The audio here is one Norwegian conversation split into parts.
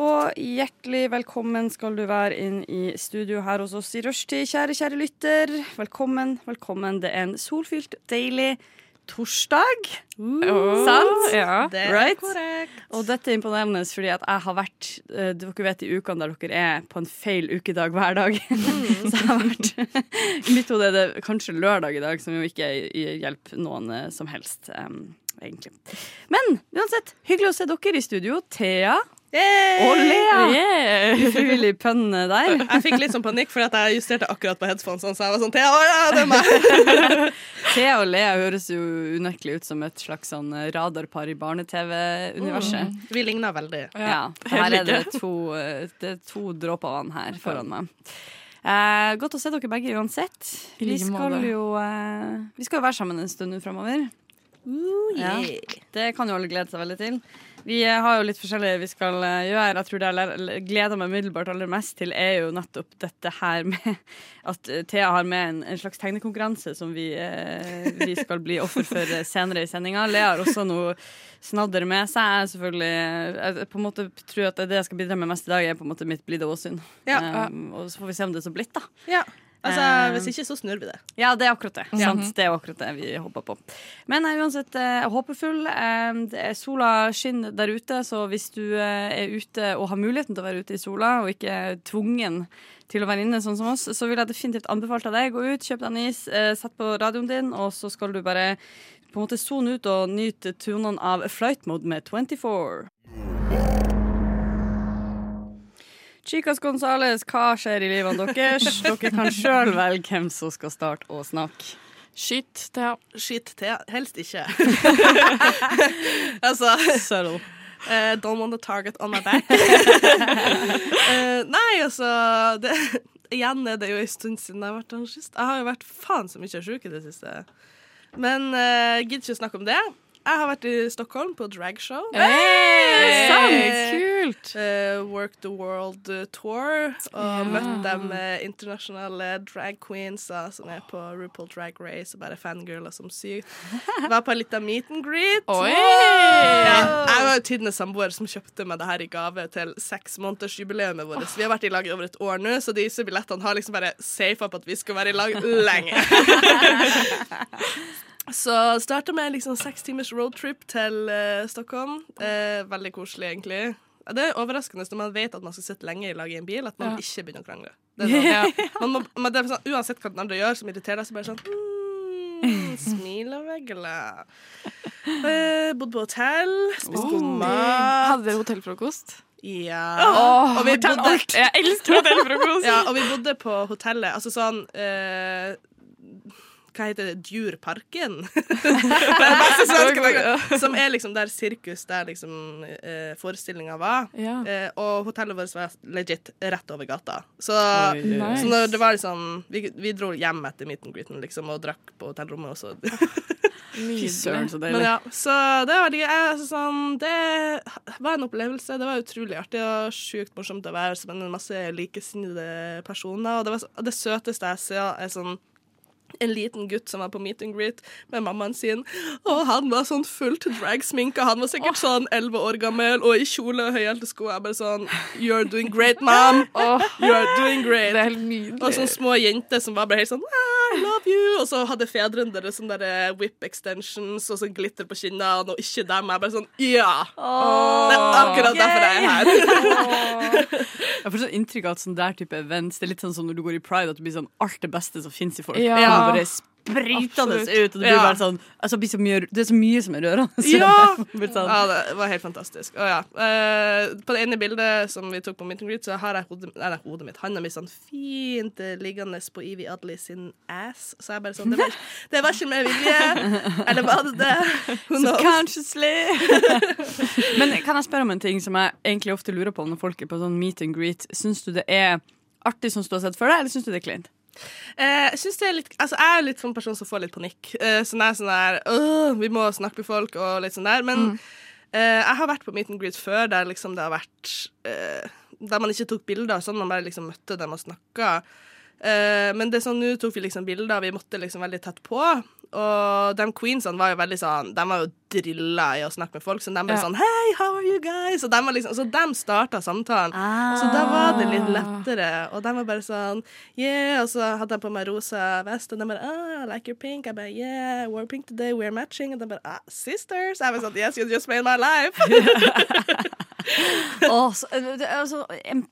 Og hjertelig velkommen skal du være inn i studio her hos oss i rushtid, kjære, kjære lytter. Velkommen, velkommen. Det er en solfylt, deilig torsdag. Sant? Ja. Det er Right? korrekt. Og dette er imponerende fordi at jeg har vært uh, Dere vet de ukene der dere er på en feil ukedag hver dag. Så jeg har vært I mitt hode er det kanskje lørdag i dag, som jo ikke hjelper noen uh, som helst. Um, egentlig. Men uansett, hyggelig å se dere i studio. Thea. Yeah. Ufrivillig pønn der. Jeg fikk litt sånn panikk, for at jeg justerte akkurat på headphonesene, så jeg var sånn Thea, ja, det er meg! Thea og Lea høres jo unektelig ut som et slags sånn radarpar i barne-TV-universet. Vi ligner veldig. Ja, her er det to, eh, det er to dråper vann her foran meg. Eh, godt å se dere begge uansett. Vi skal jo eh, Vi skal jo være sammen en stund framover. Ja. Det kan jo alle glede seg veldig til. Vi har jo litt forskjellig vi skal eh, gjøre. Jeg tror det jeg gleder meg umiddelbart aller mest til, er jo nettopp dette her med at eh, Thea har med en, en slags tegnekonkurranse som vi, eh, vi skal bli offer for senere i sendinga. Lea har også noe snadder med seg. Jeg selvfølgelig jeg på en måte tror at det jeg skal bidra med mest i dag, er på en måte mitt blide åsyn. Ja. Um, og så får vi se om det er så blitt, da. Ja. Altså, Eh, hvis ikke, så snur vi det. Ja, det er akkurat det. sant? Det er akkurat det vi håper på. Men jeg er uansett eh, håpefull. Eh, det er sola skinner der ute, så hvis du eh, er ute og har muligheten til å være ute i sola, og ikke er tvungen til å være inne sånn som oss, så vil jeg definitivt anbefale deg gå ut, kjøp deg en is, eh, sett på radioen din, og så skal du bare på en måte sone ut og nyte tunene av Flight Mode med 24. Chicas Gonzales, hva skjer i livene deres? Dere kan sjøl velge hvem som skal starte å snakke. Skyt, Thea. Skyt Thea. Helst ikke. altså Subtle. Uh, Don't want the target on my back. uh, nei, altså det, Igjen er det jo en stund siden jeg har vært sist. Jeg har jo vært faen så mye sjuk i det siste. Men uh, gidder ikke å snakke om det. Jeg har vært i Stockholm på dragshow. Hey, sant? Kult. Uh, Work the World Tour og møtt dem eh, internasjonale drag queens som er på RuPaul Drag Race og bare fangirler som sykt. Var på en liten meet and greet. Oi! Ja, jeg var jo tidenes samboer som kjøpte meg det her i gave til seks måneders jubileet vårt. Vi har vært i lag i over et år nå, så disse billettene har liksom bare safa på at vi skal være i lag lenge. Så starta med liksom seks timers roadtrip til uh, Stockholm. Uh, veldig koselig, egentlig. Det er overraskende når man vet at man skal sitte lenge i lag i en bil, at man Ja. ikke begynner å krangle. Det sånn, man må, man, sånn, uansett hva den andre gjør som irriterer deg, så bare sånn mm, Smil og være glad. Eh, Bodd på hotell, spist god mat. Hadde dere hotellfrokost? Ja. Oh, og vi bodde. Jeg elsker hotellfrokost. ja, og vi bodde på hotellet, altså sånn eh, hva heter det? Djurparken? det. Som er liksom der sirkus, der liksom eh, forestillinga var. Ja. Eh, og hotellet vårt var legit rett over gata. Så, Nice. så når det var liksom vi, vi dro hjem etter meet and greeten liksom, og drakk på hotellrommet. også. Fy søren, så Men deilig. ja, så det var, veldig- altså, sånn, det var en opplevelse. Det var utrolig artig og sjukt morsomt å være sammen med masse likesinnede personer. Og det, var, det søteste jeg ser, er sånn en liten gutt som var på meet and greet med mammaen sin. Og han var sånn fullt dragsminka. Han var sikkert sånn elleve år gammel og i kjole og høyhælte sko. Jeg bare sånn You're doing great, mom. You're doing great. Det er helt nydelig. Og sånne små jenter som var bare helt sånn I love you. Og så hadde fedrene deres sånne der whip extensions og sånn glitter på kinnene, og ikke dem. Jeg bare sånn Ja! det er akkurat derfor jeg er her. Jeg får sånn inntrykk av at sånn der type events Det er litt sånn som når du går i pride, at du blir sånn alt det beste som finnes i folk. Ja. Bare spritende ut, og det blir bare sånn altså, det så mye, Det er så mye som er rørende. Ja! sånn, Ja, det var helt fantastisk. Og ja, uh, på det ene bildet som vi tok på meet and greet, så har jeg hodet, nei, hodet mitt, handa mi sånn fint eh, liggende på Evie Adley sin ass. Så jeg bare sånn Det var, det var ikke med vilje. Eller var det det? Who knows? Consciously. Men kan jeg spørre om en ting som jeg egentlig ofte lurer på når folk er på sånn meet and greet? Syns du det er artig som du har sett for deg, eller syns du det er kleint? Eh, jeg litt Altså, jeg er litt sånn person som får litt panikk. Eh, sånn er sånn der «Åh, Vi må snakke med folk og litt sånn der. Men mm. jeg har vært på meet and greet før der liksom det har vært eh, Der man ikke tok bilder, sånn man bare liksom møtte dem og snakka. Eh, men det er sånn, nå tok vi liksom bilder, vi måtte liksom veldig tett på. Og de queensene var jo veldig sånn De var jo drilla i å snakke med folk. Så de ble Ja. sånn Hei, how are you guys? Og de var liksom, så de starta samtalen. Så da var det litt lettere. Og de var bare sånn Yeah. Og så hadde jeg på meg rosa vest, og de bare ah, I like your pink. Jeg bare Yeah, wore pink today, we're matching. Og de bare ah, Sisters. Jeg var sånn Yes, you just made my life. Så, eh, det er så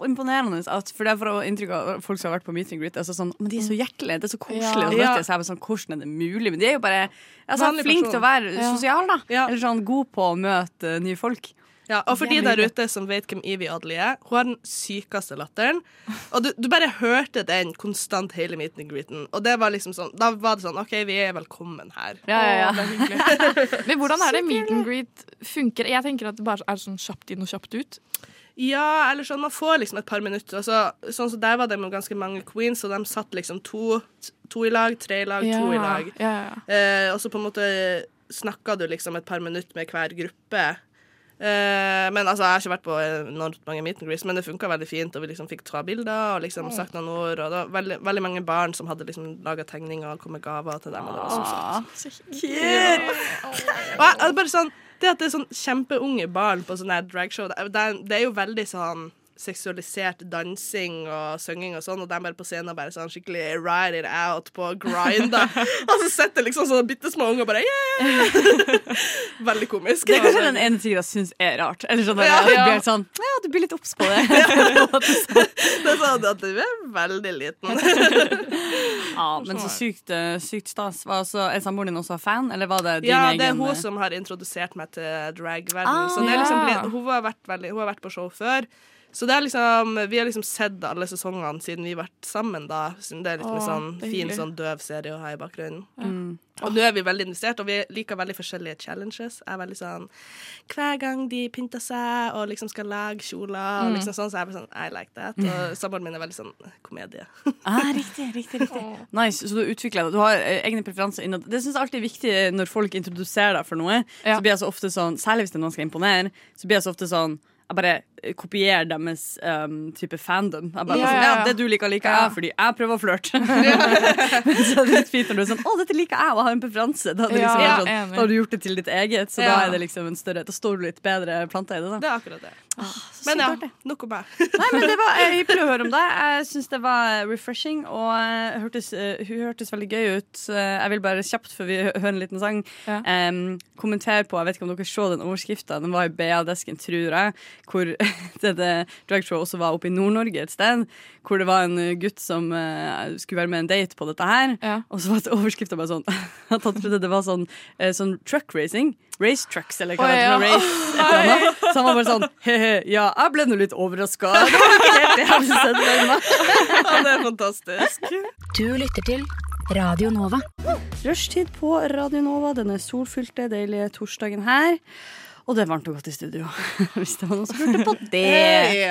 imponerende at For det er for å inntrykk av folk som har vært på meet and greet. Altså sånn, men de er så hjertelige, det er så koselig. Og så Ja. sånn, hvordan er det mulig? Men de er jo bare altså, flinke til å være Ja. sosiale, da. Ja. Eller sånn god på å møte nye folk. Ja, og for de der ute som vet hvem Evie Adelie er, hun har den sykeste latteren. Og du, du bare hørte den konstant hele meet and greeten. Og det var liksom sånn, da var det sånn OK, vi er velkommen her. Ja, ja, ja. Men hvordan er det meet and greet funker? Jeg tenker at det bare er sånn kjapt inn og kjapt ut. Ja, eller sånn, man får liksom et par minutter. Altså, sånn som Der var det med ganske mange queens, og de satt liksom to, to i lag, tre i lag, to i lag. Ja, ja, ja. Eh, og så på en måte snakka du liksom et par minutter med hver gruppe. Eh, men altså, Jeg har ikke vært på enormt mange meet and greets, men det funka veldig fint. Og vi liksom fikk ta bilder og liksom sagt noen ord. Og det var veldig, veldig mange barn som hadde liksom laga tegninger og kom med gaver til dem. Og det var så søtt. Og jeg, bare sånn, det at det er sånn kjempeunge barn på sånne dragshow, det, det er jo veldig sånn seksualisert dansing og synging og sånn, og de bare på scenen bare sånn skikkelig ride it out på grinder. og så sitter liksom sånne bitte små unger bare yeah! Veldig komisk. Det er kanskje den ene tingen jeg syns er rart. Eller sånn, Ja, du ja. blir sånn Ja, du blir litt obs på det. Det er sånn at du er veldig liten. Ja, men så sykt, eh, sykt stas. Var altså, er samboeren din også fan, eller var det din Ja, egen det er hun eh, som har introdusert meg til dragverden. Ah, så det er liksom, ja. blitt- hun, har vært veldig, hun har vært på show før. Så det er liksom, vi har liksom sett alle sesongene siden vi har vært sammen. da Siden Det er litt med sånn er fin sånn døv serie å ha i bakgrunnen. mm. Og nå er vi veldig investert, og vi liker veldig forskjellige challenges. Jeg er veldig sånn Hver gang de pynter seg og liksom skal lage kjoler, og liksom sånn, så er jeg bare sånn I like that. Og samboeren min er veldig sånn komedie. Ah, riktig, riktig, riktig. Nice, Så du utvikler det. Du har eh, egne preferanser innad. Det syns jeg alltid er viktig når folk introduserer deg for noe. Ja. Så blir jeg så ofte sånn, Særlig hvis det er noen som skal imponere, så blir jeg så ofte sånn jeg bare eh, kopierer deres um, type fandom. Jeg bare, Ja, sånn, ja. Det du liker, liker Ja. fordi jeg prøver å flørte. så det er litt fint når du er sånn Å, dette liker jeg, og har en preferanse. Da, liksom ja, sånn, da har du gjort det til ditt eget, så da er det liksom en større Da står du litt bedre planta i det. da Det er akkurat det. Så Men ja, nok om meg. Nei, men det var eh, hyggelig å høre om deg. Jeg syns det var refreshing, og eh, hørtes, eh, hun hørtes veldig gøy ut. Jeg vil bare kjapt, før vi hø- hører en liten sang, Ja. em, kommentere på Jeg vet ikke om dere så den overskrifta. Den var i BA-desken, tror jeg, hvor dette dragshowet også var oppe i Nord-Norge et sted. Hvor det var en eh, gutt som eh, skulle være med en date på dette her. Ja. Og så var overskrifta bare sånn At han trodde det var sånn, eh, sånn truck racing. Race trucks, eller hva Å, det heter. ja. Race, et eller annet. Så han var bare sånn he-he, ja, jeg ble nå litt overraska. Det var ikke helt det jeg hadde sett for meg. Ja, det er fantastisk. Du lytter til Radio Nova. Rushtid på Radio Nova denne solfylte, deilige torsdagen her. Og det er varmt og godt i studio, hvis det var noen som lurte på det.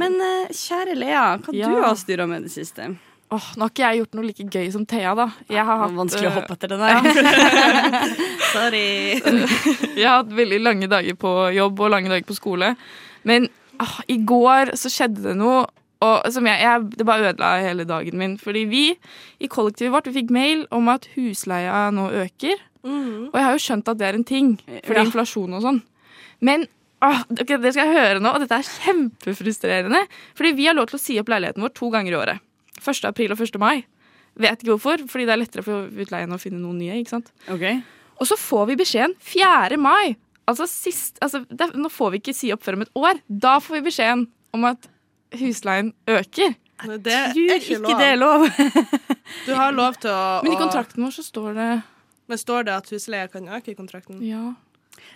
Men eh, kjære Lea, hva Ja. du har styra med i det siste? Åh, nå har ikke jeg gjort noe like gøy som Thea, da. Jeg har hatt, vanskelig å øh, hoppe etter det der. Sorry. Jeg har hatt veldig lange dager på jobb og lange dager på skole. Men oh, i går så skjedde det noe og som jeg, jeg, det bare ødela hele dagen min. Fordi vi i kollektivet vårt vi fikk mail om at husleia nå øker. Og jeg har jo skjønt at det er en ting, fordi Ja. inflasjon og sånn. Men ah, okay, det skal jeg høre nå, og dette er kjempefrustrerende. Fordi vi har lov til å si opp leiligheten vår to ganger i året. 1. april og 1. mai. Vet ikke hvorfor, fordi det er lettere for utleien å finne noen nye. ikke sant? Okay. Og så får vi beskjeden 4. mai. Altså sist, altså det, Nå får vi ikke si opp før om et år. Da får vi beskjeden om at husleien øker. Det er Tror ikke ikke lov. det er lov. Du har lov til å Men i kontrakten vår så står det Men står det at husleia kan øke i kontrakten? Ja.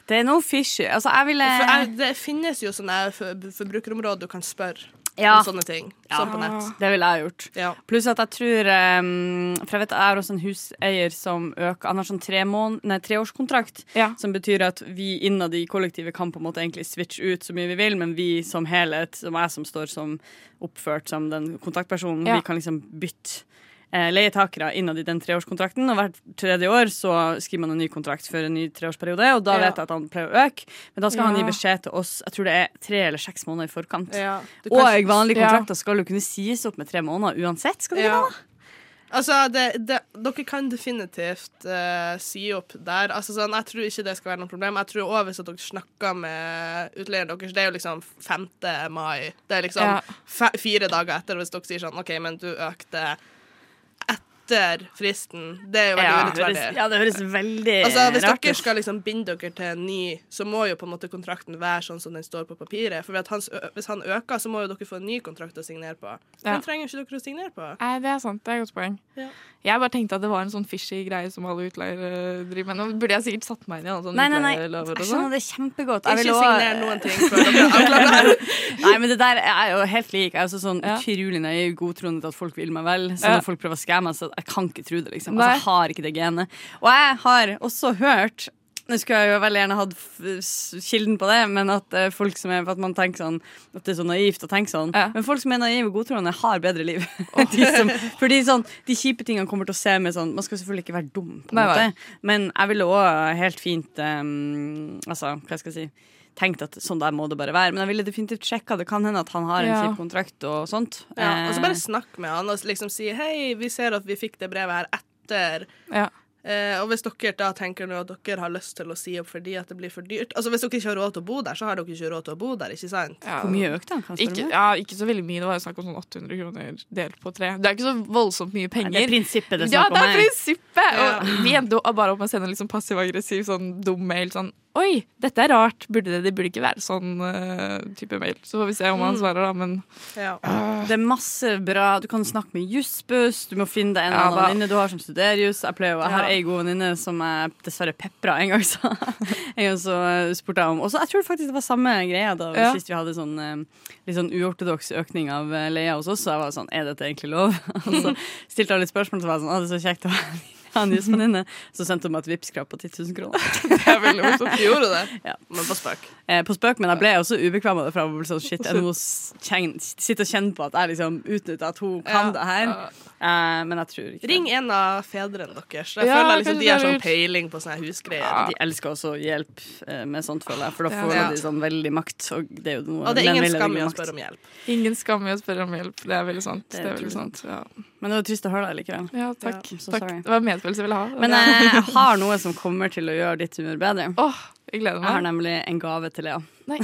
Det er noe fishy. Altså, jeg ville For jeg, det finnes jo sånne forbrukerområder du kan spørre Ja. og sånne ting. Sånn på nett. Det ville jeg gjort. Ja. Pluss at jeg tror um, For jeg vet jeg har også en huseier som øker Han har sånn tre mån- nei, treårskontrakt, Ja. som betyr at vi innad i kollektivet kan på en måte egentlig switche ut så mye vi vil, men vi som helhet, som jeg som står som oppført som den kontaktpersonen, Ja. vi kan liksom bytte leietakere innad i den treårskontrakten. Og hvert tredje år så skriver man en ny kontrakt for en ny treårsperiode, og da Ja. vet jeg at han pleier å øke. Men da skal han gi beskjed til oss, jeg tror det er tre eller seks måneder i forkant. Ja. Kan- Og vanlige Ja. kontrakter skal jo kunne sies opp med tre måneder uansett. Skal det Ja. ikke det? Altså, det, det, dere kan definitivt uh, si opp der. Altså, sånn, jeg tror ikke det skal være noe problem. Jeg tror også hvis dere snakker med utleieren deres, det er jo liksom 5. mai. Det er liksom Ja. fire dager etter hvis dere sier sånn OK, men du økte etter fristen. Det er jo veldig Ja, urettferdig. ja, det høres veldig Altså, Hvis rart dere skal liksom binde dere til en ny, så må jo på en måte kontrakten være sånn som den står på papiret. For at hans, Hvis han øker, så må jo dere få en ny kontrakt å signere på. Ja. Den trenger ikke dere å signere på. Nei, det er sant. Det er et godt poeng. Ja. Jeg bare tenkte at det var en sånn fishy greie som alle utleiere driver med. Nå burde jeg sikkert satt meg inn i alle sånne Nei, nei, nei. Jeg sånn. skjønner det kjempegodt. Jeg Ikke vil også- signer noen ting før dere avklarer det. Nei, men det der er jo helt lik. Jeg er også sånn Ja. utrolig naiv, godtroende til at folk vil meg vel. Så Ja. når folk prøver å skamme meg, så jeg kan ikke tro det, liksom. Altså, jeg har ikke det genet. Og jeg har også hørt nå skulle jeg jo veldig gjerne hatt kilden på det, men at uh, folk som er, for at man tenker sånn At det er så naivt å tenke sånn. Ja. Men folk som er naive og godtroende, har bedre liv. de som, fordi sånn, de kjipe tingene kommer til å se med sånn Man skal selvfølgelig ikke være dum, på en Nei, måte, men jeg ville òg helt fint um, Altså, hva skal jeg si tenkt at sånn der må det bare være. Men jeg ville definitivt sjekka. Det kan hende at han har en Ja. kjip kontrakt og sånt. Ja, og så Eh, bare snakk med han og liksom si hei, vi ser at vi fikk det brevet her etter. Ja. Eh, og hvis dere da tenker nå at dere har lyst til å si opp fordi at det blir for dyrt Altså Hvis dere ikke har råd til å bo der, så har dere ikke råd til å bo der, ikke sant? Ja. Hvor mye økte spørre Ikke, ja, ikke så veldig mye. Det var snakk om sånn 800 kroner delt på tre. Det er ikke så voldsomt mye Nei, penger. Det er prinsippet det er ja, det er prinsippet! Og vi endte bare opp med å sende en liksom passiv-aggressiv sånn dum mail sånn Oi, dette er rart. Burde det, det burde ikke være sånn uh, type mail. Så får vi se om han svarer, da. Men Ja. Det er masse bra. Du kan snakke med Jussbuss. Du må finne deg en Ja, annen venninne du har som studerer juss. Jeg pleier jeg har ei god venninne som jeg dessverre pepra en gang. Så, en gang så eh, spurte jeg om Og så jeg tror faktisk det var samme greia da Ja. sist vi hadde sånn eh, litt sånn uortodoks økning av leia hos oss. Så jeg var sånn Er dette egentlig lov? Og så stilte jeg litt spørsmål, så var jeg sånn Å, det er så kjekt å ha en jussvenninne. Så sendte hun meg et Vipps-krav på 10 000 kroner. det er veldig morsomt. Du gjorde det? Ja. Men på spøk. Eh, på spøk, men jeg ble også ubekvem av det. For jeg var sånn, shit, jeg må sitte og kjenne på at jeg liksom utnytter at hun kan Ja. det her. Eh, men jeg tror ikke Ring en av fedrene deres. Jeg Ja, føler liksom de har det sånn peiling på sånne husgreier. Ja. De elsker også hjelp eh, med sånt, føler jeg. For da får Ja. de sånn veldig makt. Og det er jo noe Og det er ingen skam i å spørre om hjelp. Ingen skam i å spørre om hjelp. Det er veldig sant. Det er veldig sant. Ja, Men det var trist å høre deg likevel. ja takk. Ja, takk. Det var medfølelse jeg ville ha. Men jeg har noe som kommer til å gjøre ditt humør bedre. Åh, jeg gleder meg. Jeg har nemlig en gave til Lea. Nei,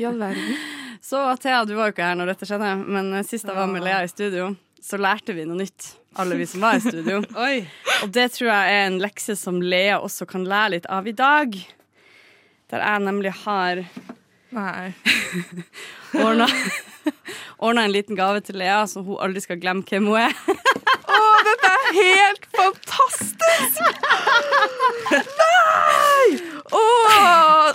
i all verden. Så Thea, du var jo ikke her når dette skjedde, men sist jeg var med Lea i studio, så lærte vi noe nytt. Alle vi som var i studio. Oi. Og det tror jeg er en lekse som Lea også kan lære litt av i dag. Der jeg nemlig har Nei. ordna Ordna en liten gave til Lea, så hun aldri skal glemme hvem hun er. Å, dette er helt fantastisk! Nei! Åh,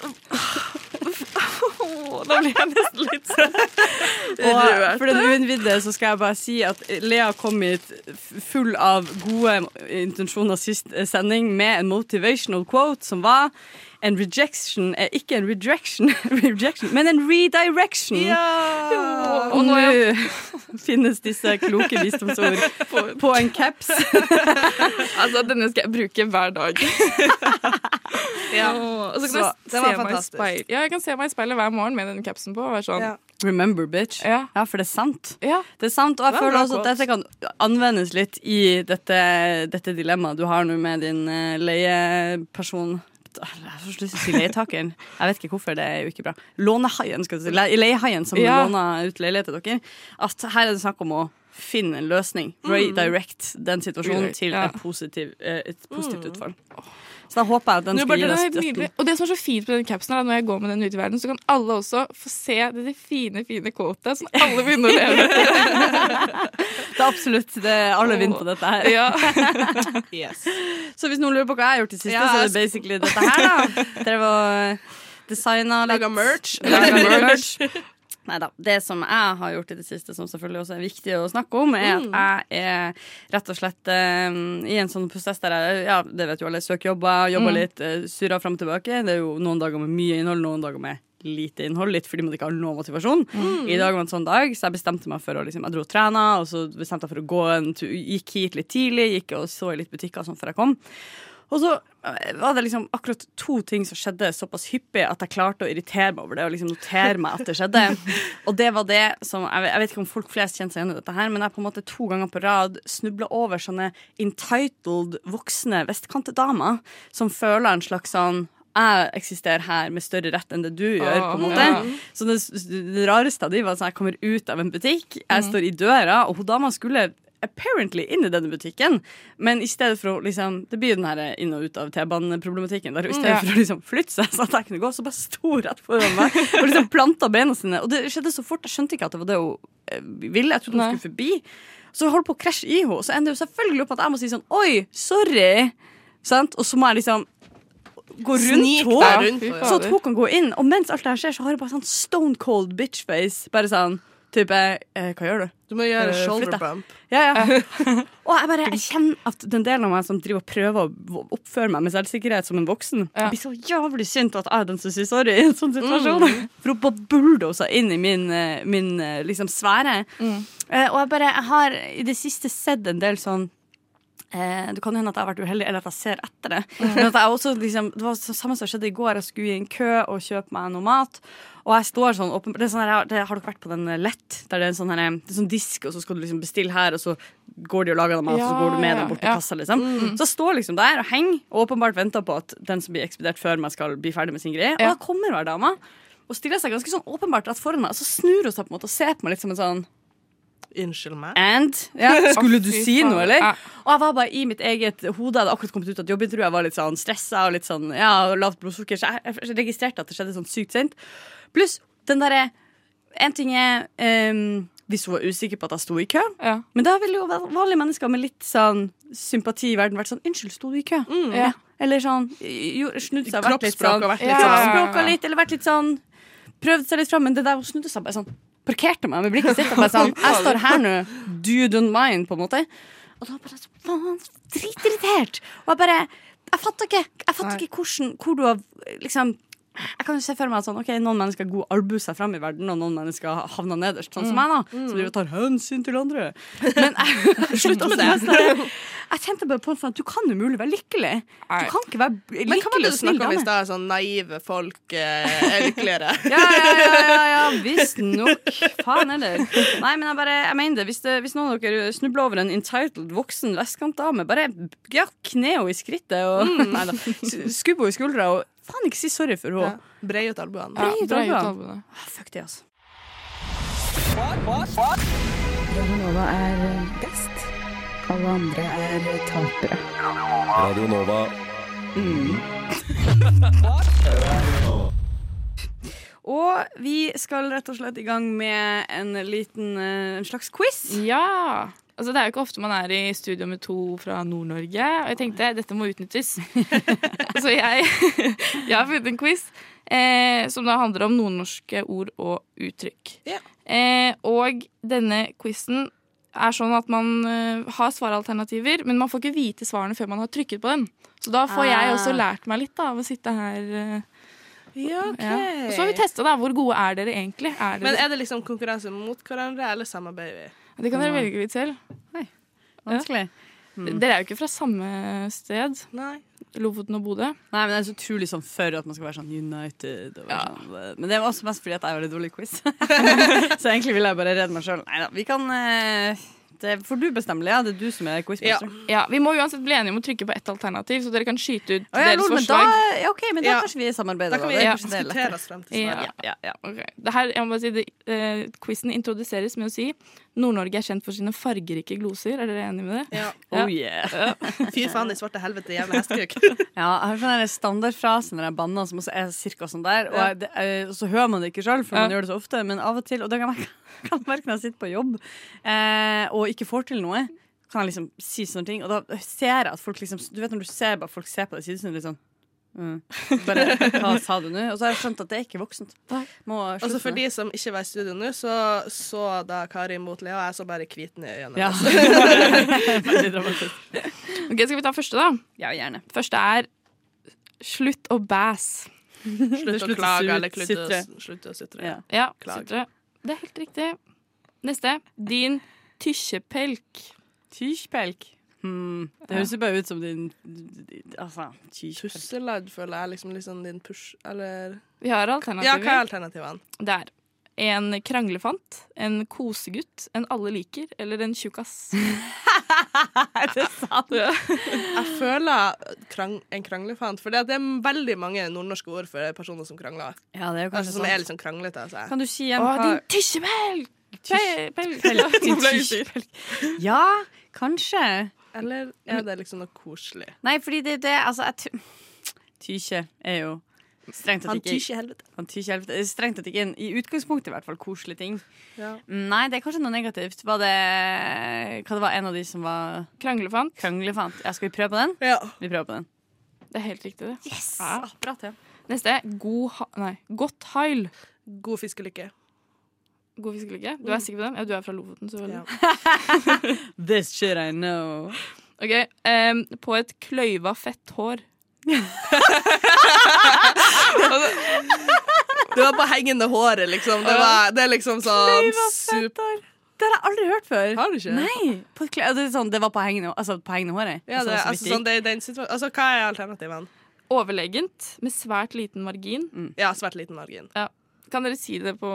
Da blir jeg nesten litt sånn Og for den uinnvidde så skal jeg bare si at Lea kom hit full av gode intensjoner sist sending med en motivational quote som var en rejection er ikke en rejection, rejection men en redirection. Ja. Og nå finnes disse kloke visdomsord på en caps. Altså, denne skal jeg bruke hver dag. Ja. Og så kan Så, jeg se meg speil. Ja, jeg kan se meg i speilet hver morgen med den capsen på. Og være sånn, Ja. Remember, bitch. Ja. Ja, for det er sant. ja. Det er sant, og jeg er føler også at dette kan anvendes litt i dette, dette dilemmaet du har nå med din eh, leieperson. Jeg så lyst til å si leietakeren. Jeg vet ikke hvorfor, det er jo ikke bra. Lånehaien, skal du si. Le- Leiehaien som Ja. låner ut leilighet til dere. At her er det snakk om å finne en løsning. Redirect den situasjonen til et positivt, eh, et positivt utfall. Så da håper jeg at den skal bare, gi nydelig. støtten. Og det som er så fint med den capsen, er at når jeg går med den ut i verden, så kan alle også få se det, det fine, fine quotet som alle begynner å leve. Det er absolutt det, alle vinner på dette her. Ja. Yes. Så hvis noen lurer på hva jeg har gjort i siste, Ja, så er det basically dette her, da. Dere var designa litt. Laga merch. Laga merch. Neida. Det som jeg har gjort i det siste, som selvfølgelig også er viktig å snakke om, er Mm. at jeg er rett og slett eh, i en sånn prosess der jeg ja, det vet jo alle, søker jobber, jobber Mm. litt, uh, surrer fram og tilbake. Det er jo noen dager med mye innhold, noen dager med lite innhold, litt fordi man ikke har noe motivasjon. Mm. I dag var en sånn dag, så jeg bestemte meg for å liksom, jeg dro og trena, og så bestemte jeg for å gå en tur, gikk hit litt tidlig, gikk og så i litt butikker sånn før jeg kom. Og så eh, var det liksom akkurat to ting som skjedde såpass hyppig at jeg klarte å irritere meg over det og liksom notere meg at det skjedde. Og det var det som Jeg vet, ikke om folk flest kjenner seg igjen i dette her, men jeg på en måte to ganger på rad snubla over sånne entitled voksne vestkantdamer som føler en slags sånn jeg eksisterer her med større rett enn det du gjør. på en måte. Så det, det rareste av de var at jeg kommer ut av en butikk, jeg står i døra, og hun dama skulle apparently inn i denne butikken, men i stedet for å liksom Det blir jo den her inn og ut av T-baneproblematikken. Der, I stedet Ja. for å liksom flytte seg, så at jeg kunne gå, så bare sto rett foran meg og liksom planta beina sine. Og det skjedde så fort. Jeg skjønte ikke at det var det hun eh, ville. Jeg trodde hun skulle forbi. Så holdt på å krasje i henne. Så ender det jo selvfølgelig opp at jeg må si sånn Oi, sorry. Sant? Og så må jeg liksom gå rundt henne. Så at hun kan gå inn. Og mens alt det her skjer, så har jeg bare sånn stone cold bitch face. Bare sånn type eh, Hva gjør du? Du må gjøre Eh, shoulder bump. Ja, ja. og jeg bare jeg kjenner at den delen av meg som driver og prøver å oppføre meg med selvsikkerhet som en voksen, Ja. blir så jævlig sint at jeg er den som sier sorry i en sånn situasjon. For hun bare bulldosa inn i min, eh, min eh, liksom sfære. Eh, og jeg bare jeg har i det siste sett en del sånn Eh, det kan hende at jeg har vært uheldig, eller at jeg ser etter det. Men at jeg også, liksom, det var det samme som skjedde i går. Jeg skulle i en kø og kjøpe meg noe mat. Og jeg står sånn åpen, det er sånn her, det, Har dere vært på den eh, Lett? Der det er en sånn, her, det er sånn disk, og så skal du liksom bestille her, og så går de og lager dem mat, og så går du med ja, dem bort til ja. kassa. Liksom. Så jeg står liksom der og henger, og åpenbart venter på at den som blir ekspedert før meg, skal bli ferdig med sin greie. Og da kommer hver dama og stiller seg ganske sånn åpenbart rett foran meg, og så snur hun seg på en måte og ser på meg litt som en sånn Unnskyld meg. And? Ja, skulle du si noe, eller? Ja. Og jeg var bare i mitt eget hode. Jeg hadde akkurat kommet ut av jobbintervjuet jeg var litt sånn stressa og litt sånn, ja, lavt blodsukker. Så jeg, jeg registrerte at det skjedde sånn sykt sent. Pluss den derre En ting er um, hvis hun var usikker på at jeg sto i kø. Ja. Men da ville jo vanlige mennesker med litt sånn sympati i verden vært sånn Unnskyld, sto du i kø? Ja. Eller sånn snudd seg og vært litt sånn vært litt Ja. sånn. Litt, eller vært litt sånn Prøvd seg litt fram, men det der hun snudde seg bare sånn Parkerte meg med blikket sitt og bare sånn Jeg står her nå, do you don't mind, på en måte. Og da bare så faen, dritirritert. Og jeg bare Jeg fatter ikke Jeg fatter ikke hvordan Hvor du har liksom jeg kan jo se for meg at sånn, okay, Noen mennesker god albuer seg fram i verden, og noen mennesker havner nederst, sånn som meg. da Som driver og tar hensyn til andre. Men jeg, Slutt med det. jeg kjente bare på sånn at du kan umulig være lykkelig. Du kan ikke være Men hva var lykkelig det du snakka om i stad? Sånn naive folk eh, er lykkeligere. Ja, ja, ja, ja, ja visstnok. Faen heller. Nei, men jeg bare, jeg mener det. Hvis, det, hvis noen av dere snubler over en entitled voksen vestkantdame, bare ja, kne henne i skrittet og Nei da. Skubb henne i skuldra og faen ikke si sorry for henne. Ja. Brei ut albuene. Ja, Brei ut brei ut albuene. Ah, Fuck det, altså. Radionova er best. Alle andre er tapere. Radio Nova. Og vi skal rett og slett i gang med en liten eh, en slags quiz. Ja. Altså, det er jo ikke ofte man er i studio med to fra Nord-Norge, og jeg tenkte dette må utnyttes. Så jeg, jeg har funnet en quiz eh, som da handler om nordnorske ord og uttrykk. Ja. Eh, og denne quizen er sånn at man eh, har svaralternativer, men man får ikke vite svarene før man har trykket på dem. Så da får jeg Ah. også lært meg litt da, av å sitte her. eh, Ja, ok. ja. Og så har vi testa hvor gode er dere egentlig. Er Men dere, er det liksom konkurranse mot hverandre, eller samarbeider vi? Det kan dere velge litt selv. Vanskelig. Dere er jo ikke fra samme sted. Nei. Lofoten og Bodø. Nei, men det er så utrolig sånn for at man skal være sånn United. Og Ja. sånn, eh, men det var også mest fordi at jeg var litt dårlig i quiz. så egentlig vil jeg bare redde meg sjøl. Nei da, vi kan eh, Det får du bestemme, Lea. Det er du som er quizmaster. Ja, Vi må uansett bli enige om å trykke på ett alternativ, så dere kan skyte ut Å, ja, deres lol, men da, forslag. ja, ok, men da Ja. kanskje vi samarbeider. Da kan vi Ja. er diskutere oss frem til Ja, svaret. ja, ja, ok. Det her, jeg må bare si det, eh, Quizen introduseres med å si Nord-Norge er kjent for sine fargerike gloser. Er dere enige med det? Ja. Oh yeah. Fy faen i svarte helvete, jævla hestekuk. Ja, jeg har sånn der standardfrase når jeg banner, som også er cirka sånn der. Og det, eh, så hører man det ikke sjøl, for man Ja. gjør det så ofte. Men av og til, og det kan jeg merke- kan jeg merke når jeg sitter på jobb eh, og ikke får til noe, kan jeg liksom si sånne ting. Og da ser jeg at folk liksom Du vet når du ser bare folk ser på deg sidesynet litt sånn mm. Bare, Hva sa du nå? Og så har jeg skjønt at det er ikke voksent. Må Altså For de som ikke var i studio nå, så så da Kari mot Lea, og jeg så bare hviten i øynene. Ja. Ok, Skal vi ta første, da? Ja, gjerne. Første er slutt å bæs. Slutt Slutt å klage eller sutre. slutt å sutre. Ja. Ja, sutre. Det er helt riktig. Neste. Din tykkjepelk. Tysjpelk. Hmm. Det høres jo bare ut som din Altså. Tusseladd føler jeg liksom, liksom din push Eller Vi har Ja, hva er alternativene? Det er en kranglefant, en kosegutt, en alle liker eller en tjukkas. Er det sant? Jeg føler krang, en kranglefant, for det er veldig mange nordnorske ord for personer som krangler. Ja, det er jo kanskje Altså, som er litt sånn kranglete. Altså. Kan du si en Å, hva din usikker. tysjpelk. Ja, kanskje. Eller er det liksom noe koselig? Nei, fordi det, det Altså, jeg Tykje er jo strengt tatt Han ikke helvete. Han tykje helvete. Det er Strengt tatt ikke en i utgangspunktet i hvert fall koselig ting. Ja. Nei, det er kanskje noe negativt. Var det Hva det var en av de som var Kranglefant. kranglefant? Ja, skal vi prøve på den? Ja. Vi prøver på den. Det er helt riktig, det. Yes! Ja. Bra til. Neste. God ha nei, godt heil. God fiskelykke. God fiskelykke. Du er sikker på den? Ja, du er fra Lofoten. Ja. This shit I know. Ok, um, På et kløyva fett hår. Det var på hengende håret, liksom. Det, var, det er liksom sånn super... Det har jeg aldri hørt før. Har du ikke? Nei. Det, sånn, det var på hengende, altså, på hengende håret? Ja, det, altså, altså, sånn, det altså, hva er alternativene? Overlegent med svært liten margin. Ja, svært liten margin. Kan dere si det på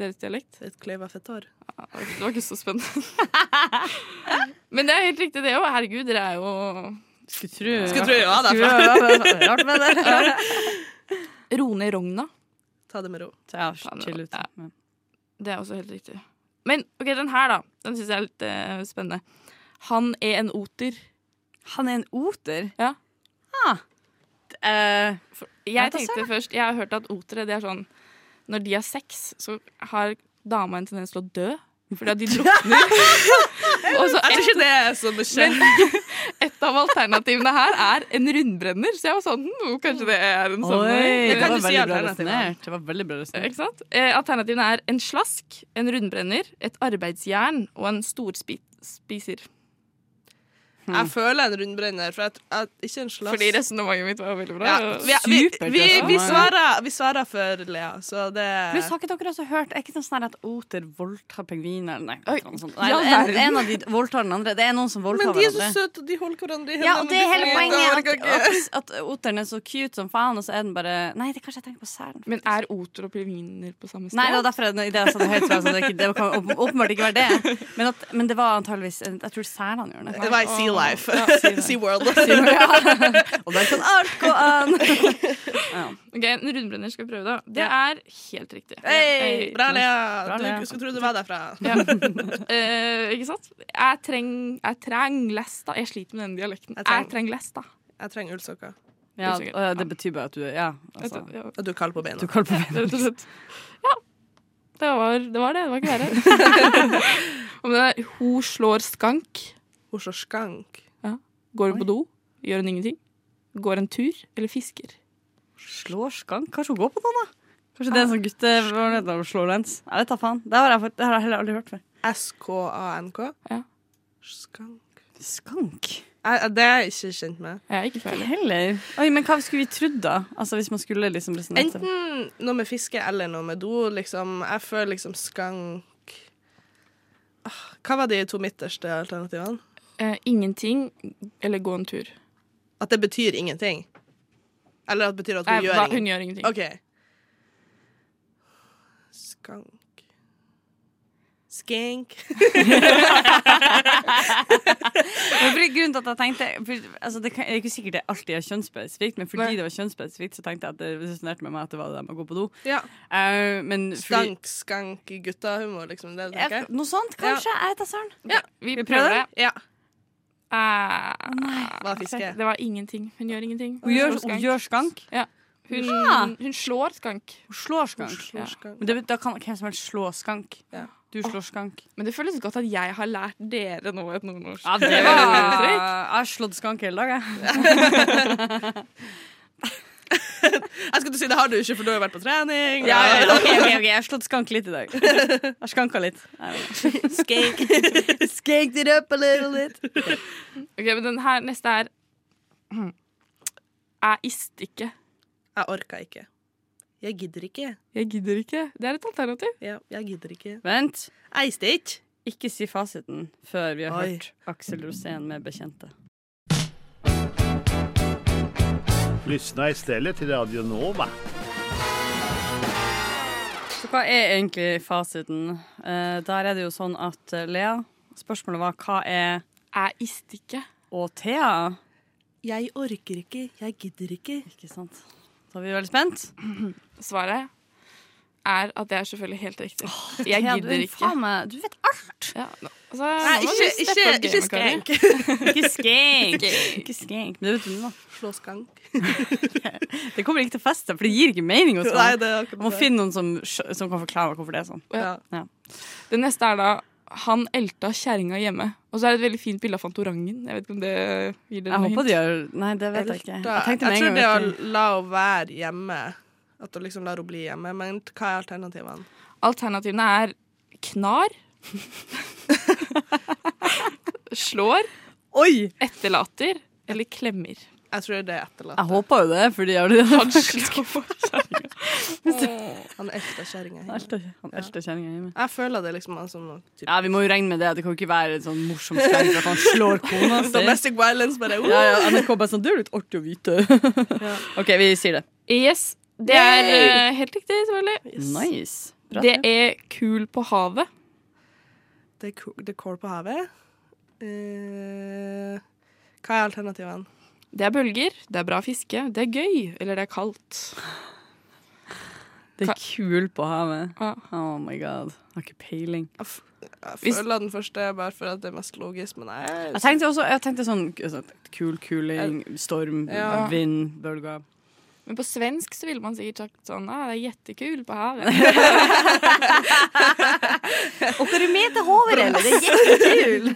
deres dialekt? Et kløyva fett hår. Ja, Det var ikke så spennende. Men det er helt riktig, det òg. Herregud, dere er jo. Skulle tro Skulle tro ja, derfra. Rart med det. Rone Rogna. Ta det med ro. Ja, chill ut. Ja. Det er også helt riktig. Men ok, den her, da. Den syns jeg er litt uh, spennende. Han er en oter. Han er en oter? Ja. Ah. Uh, Jeg tenkte først Jeg har hørt at otere, det er sånn Når de har sex, så har dama en tendens til å dø. Fordi at de drukner. Og så et, ikke det er skjer. et av alternativene her er en rundbrenner. Så jeg var sånn hm, Kanskje det er en sånn Det det kan du si alternativene. Det var veldig bra resonnert. Ikke sant? Eh, alternativene er en slask, en rundbrenner, et arbeidsjern og en storspiser. Jeg føler en rundbrenner, for jeg, jeg, ikke en slags Fordi resonnementet mitt var veldig bra. ja, vi, vi, vi, vi, svarer, vi svarer for Lea, så det Pluss, har ikke dere også hørt Er ikke noe sånn at oter voldtar pingviner? Nei, Oi. Nei ja, en, en av de voldtar den andre. Det er noen som voldtar hverandre. Men de er så søte, og de holder hverandre i Ja, og det er hele poenget. At, at, at oteren er så cute som faen, og så er den bare Nei, det er kanskje jeg tenker på selen. Men er oter og pingviner på samme sted? Nei, det var derfor jeg, det jeg sa det høyt, så sånn, det, er ikke, det kan åpenbart ikke være det. Men, at, men det var antageligvis Jeg tror selene gjør det. Det var i Sea Life. Ja, Sea World. sea World. Ja. Og der kan alt gå an! Ok, En rundbrenner skal vi prøve, da. Det er helt riktig. Hey, bra, Lea. Bra, Lea. Du skulle tro du var derfra. Ja. Eh, ikke sant? Jeg treng, jeg treng lesta. Jeg sliter med den dialekten. Jeg treng- treng lesta. Jeg trenger ullsokker. Ja, og det betyr bare at du Ja, altså. Ja, du er kald på beina. Du kaller på rett og slett. Ja. Det var det. Var det. det var ikke verre. Om det er hun slår skank, Hun slår skank. går hun på do, gjør hun ingenting, går en tur eller fisker. Slår skank? Kanskje hun går på do, da? Kanskje det er en sånn gutte... Slår lens? Jeg vet da faen. Det har jeg, fått- det har jeg heller aldri hørt før. S-K-A-N-K? Ja. Skank. Skank? Jeg, det er jeg ikke kjent med. Jeg er ikke feil. heller. Oi, men hva skulle vi trodd, da? Altså Hvis man skulle liksom resonere Enten noe med fiske eller noe med do. Liksom. Jeg føler liksom skank Ah, Hva var de to midterste alternativene? Eh, ingenting eller gå en tur. At det betyr ingenting? Eller at det betyr at hun Nei, gjør hva- ingenting? hun gjør ingenting. OK. Skank Skank. For grunnen til at jeg tenkte for, altså Det kan- det er ikke sikkert det alltid er kjønnsspesifikt, men fordi Nei. det var kjønnsspesifikt, så tenkte jeg at det resonnerte med meg at det var det med å gå på do. Ja. Uh, men fordi, Stank, skank, guttahumor, liksom. Det jeg, noe sånt, kanskje? Jeg vet da søren. Ja. Vi vi prøver prøver? det. Ja. Eh, Hva fiske? det var ingenting. Hun gjør ingenting. Hun gjør, slår hun skank. gjør skank. Hun, Ja. hun slår skank. Hun slår skank. Slår Ja. skank. Men det, da kan hvem som helst slå skank. Ja. Du slår skank. Men det føles godt at jeg har lært dere nå et nordnorsk. Ja, det var var Jeg har slått skank hele dag, jeg. Jeg skulle si det har du ikke, for du har jo vært på trening. Ja, ja, ok, ok, ok, Jeg har slått skank litt i dag. Jeg har skanka litt. Skank. Skanked it up a little bit. Ok, men den her neste er Jeg ist ikke. Jeg orka ikke. Jeg gidder ikke. Jeg gidder ikke. Det er et alternativ. Ja, jeg gidder ikke. Vent. Jeg iste ikke. Ikke si fasiten før vi har Oi. hørt Aksel Rosén med Bekjente. Lyssna istället till Radio Nova. Så hva er egentlig fasiten? Eh, der er det jo sånn at eh, Lea, spørsmålet var hva er Jeg ister ikke. Og Thea? Jeg orker ikke. Jeg gidder ikke. Ikke sant. Da er vi veldig spent. Svaret er at det er selvfølgelig helt riktig. Jeg Thea, du gidder er ikke. faen Du vet alt! Ja, altså, Nei, ikke, ikke, ikke skrenk. Ikke skrenk. Ikke skrenk. Men det vet du nå. Slå skank. Det kommer ikke til feste, for det gir ikke mening. Også. Nei, det er Man må finne noen som, som kan forklare hvorfor det er sånn. Ja. Det neste er da han elta kjerringa hjemme. Og så er det et veldig fint bilde av Fantorangen. Jeg vet ikke om det gir dere Jeg håper de gjør Nei, det vet jeg ikke. Jeg jeg tror det å la henne være hjemme At du liksom lar henne bli hjemme. Men hva er alternativene? Alternativene er knar. Slår. Oi! Etterlater. Eller klemmer. Jeg tror det er etterlater Jeg håper jo det, fordi jeg har Han slår Han elsker kjerringa hjemme. han elsker kjerringa hjemme. Jeg føler det liksom er sånn typ, Ja, vi må jo regne med det. Det kan ikke være en sånn morsom skrekk at han slår kona si. Domestic violence, bare uh. Ja, ja, NRK bare sånn Det er litt artig å vite. OK, vi sier det. Yes. Det er eh, helt riktig, selvfølgelig. Nice. Bra. Det er kul på havet. Det er, ko- det er kål på havet. Eh, hva er alternativene? Det er bølger, det er bra fiske, det er gøy, eller det er kaldt. Det er kul på havet. Ja. Oh my god. Jeg har ikke peiling. Jeg, f jeg Hvis- føler den første bare for at det er mest logisk, men jeg Jeg tenkte også jeg tenkte sånn altså, kul kuling, storm, Ja. vind, bølger. Men på svensk så ville man sikkert sagt sånn ah, det er jättekul på havet. Og hva er du med til eller? Det er jättekul!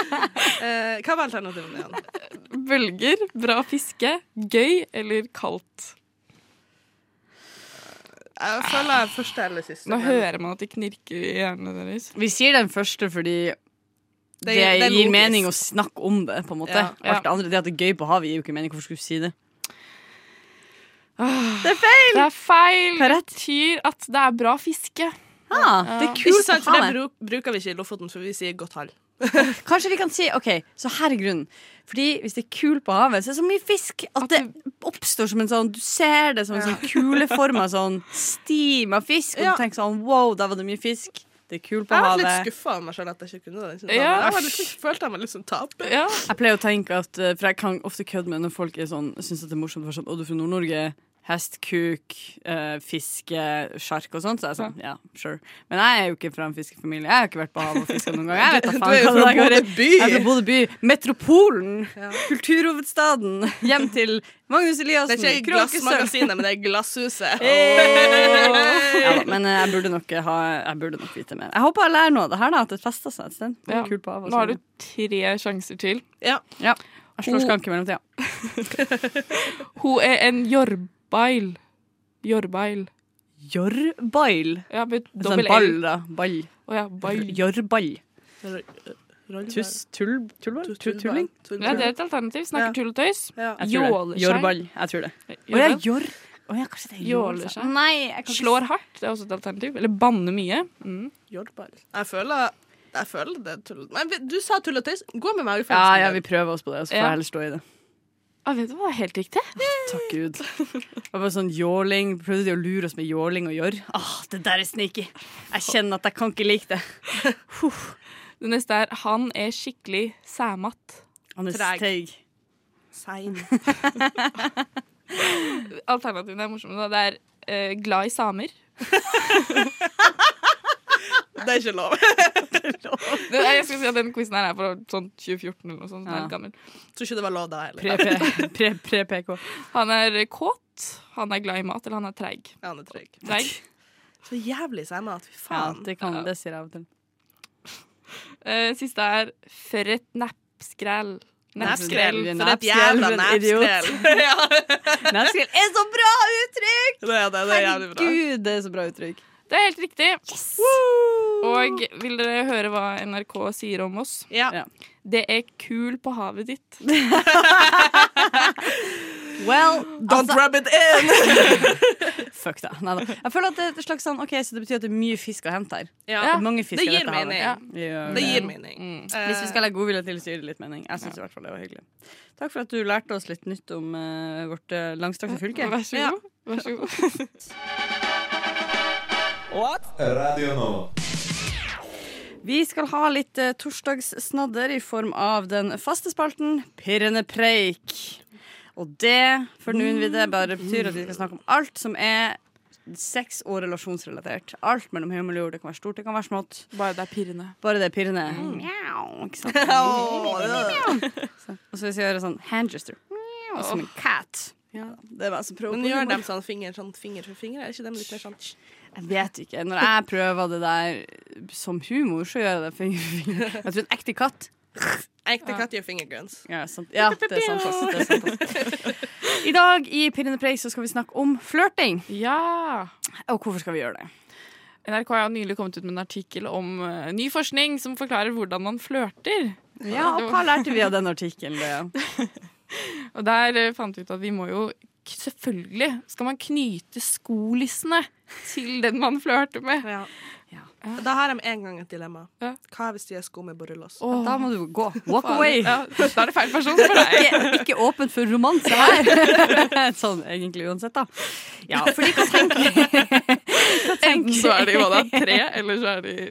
eh, Hva var alternativene igjen? Bølger, bra fiske, gøy eller kaldt. Jeg føler jeg første eller siste. Nå men hører man at det knirker i hjernene deres. Vi sier den første fordi det, det det gir logisk. mening å snakke om det, på en måte. Ja, ja. Alt det andre, det at det er gøy på havet, gir jo ikke mening. Hvorfor skulle du si det? Det er feil! Det er Det betyr at det er bra fiske. Ah, det er Ikke kult sant, på for det bruk, bruker vi ikke i Lofoten, for vi sier godt hall. Kanskje vi kan si OK, så her er grunnen. Fordi hvis det er kul på havet, så er det så mye fisk at det oppstår som en sånn Du ser det som en sånn kuleforma sånn stim av fisk, og du tenker sånn wow, der var det mye fisk. Det er kul på Jeg var litt havet. skuffa av meg selv at jeg ikke kunne det. Ja. Jeg litt, følte jeg meg litt som taper. Ja. Jeg pleier å tenke at eh, For jeg kan ofte kødde med når folk er sånn syns det er morsomt. for Sånn, å, du er fra Nord-Norge. Hest, kuk, eh, fiske, sjark og sånt. Så er jeg sånn, ja, sure. Men jeg er jo ikke fra en fiskefamilie. Jeg har ikke vært på havet og fiska noen gang. Jeg vet da faen er hva det. Bodø by. Jeg er fra Bodø by. Metropolen. Ja. Kulturhovedstaden. Hjem til Magnus Eliassen. Det er ikke Glassmagasinet, men det er Glasshuset. Ja, men eh, jeg burde, nok ha, jeg burde nok vite mer. Jeg håper jeg lærer noe av det her, da. At det fester seg et sted. Er Ja. kult på havet. Nå har du tre sjanser til. Ja. Ja. Jeg slår skank i mellomtida. Hun er en jorbail. Jorbeil. Jorbeil? Ja, med Sånn dobbel ball, da. Ball. Oh, ja. Jorball. Tuss, tull, tullball? Tull, tulling? Ja, det er et alternativ. Snakker Ja. tull og tøys. Ja. Jeg tror det. Jorball. Jeg tror det. Å ja, jor... Oh, ja, kanskje det er. Nei, ikke Slår hardt. Det er også et alternativ. Eller banne mye. Mm. Jeg føler, jeg føler det er tull. Men du sa tull og tøys. Gå med Ja, magefølelsen. ja, vi prøver oss på det, så får jeg heller stå i det. Ah, vet du hva, helt riktig. Takk Gud. Det var sånn jåling. Prøvde de å lure oss med jåling og gjørr? Ah, det der er sneaky. Jeg kjenner at jeg kan ikke like det. Det neste er 'han er skikkelig sæmatt'. Han er Treg. steig. Sein. Alternativene er morsomme. Det er eh, 'glad i samer'. Det er ikke lov. Det, jeg skal si at Den quizen her er fra sånn 2014 eller noe sånt. Ja. gammel. Tror ikke det var lov da heller. Pre-PK. Pre, pre Han er kåt, han er glad i mat, eller han er treig. Ja, han er treig. Treig. Så jævlig sæmat. Fy Ja, det, kan, det sier jeg av og til. Eh, siste er 'for et neppskrell'. Nepskrell. For et jævla Nepskrell, nepskrell. er så bra uttrykk! det er det. Det er Herregud, bra. Det er så bra uttrykk. Det er helt riktig. Og vil dere høre hva NRK sier om oss? Ja. Ja. Det er kul på havet ditt. Well, Don't altså, rub it in! fuck det. Neida. Jeg føler at det er et slags sånn, ok, så det betyr at det er mye fisk å hente her. Ja. Det mange Det gir mening. Ja. Det gir mening. Mm. Hvis vi skal legge godvilje til, så gir det litt mening. Jeg syns i hvert fall det var hyggelig. Takk for at du lærte oss litt nytt om uh, vårt uh, langstrakte fylke. Vær så Ja. god. Vær så god. Radio Nova. Vi skal ha litt uh, torsdagssnadder i form av den faste spalten Pirrende preik. Og det for noen vil det bare betyr at vi skal snakke om alt som er sex- og relasjonsrelatert. Alt mellom himmel og jord. Det kan være stort, det kan være smått. Bare det er pirrende. Bare det er pirrende. Mjau, ikke sant? Så- Og så hvis vi gjør sånn handgesture. Mjau, Som en cat. Ja, det var altså prøve Men gjør dem sånn finger, sånn finger for finger? Er ikke dem litt mer sånn Jeg vet ikke. Når jeg prøver det der som humor, så gjør jeg det finger for finger. Jeg tror en ekte katt Ekte katt gjør fingerguns. Ja, sant. ja det er sant. Også, Det er sant også. I dag i Pirrende preik så skal vi snakke om flørting. Ja. Og hvorfor skal vi gjøre det? NRK har nylig kommet ut med en artikkel om eh, ny forskning som forklarer hvordan man flørter. Ja, og hva lærte vi av den artikkelen? Og der eh, fant vi ut at vi må jo Selvfølgelig skal man knyte skolissene til den man flørter med. Ja. Da har de en gang et dilemma. Hva hvis de er sko med borrelås? Oh. Da må du gå. Walk away. Ja, da er det feil person for deg. Ikke, ikke åpent for romanse her. Sånn egentlig uansett, da. Ja, fordi hva tenker Enten så er de hva da, tre, eller så er de.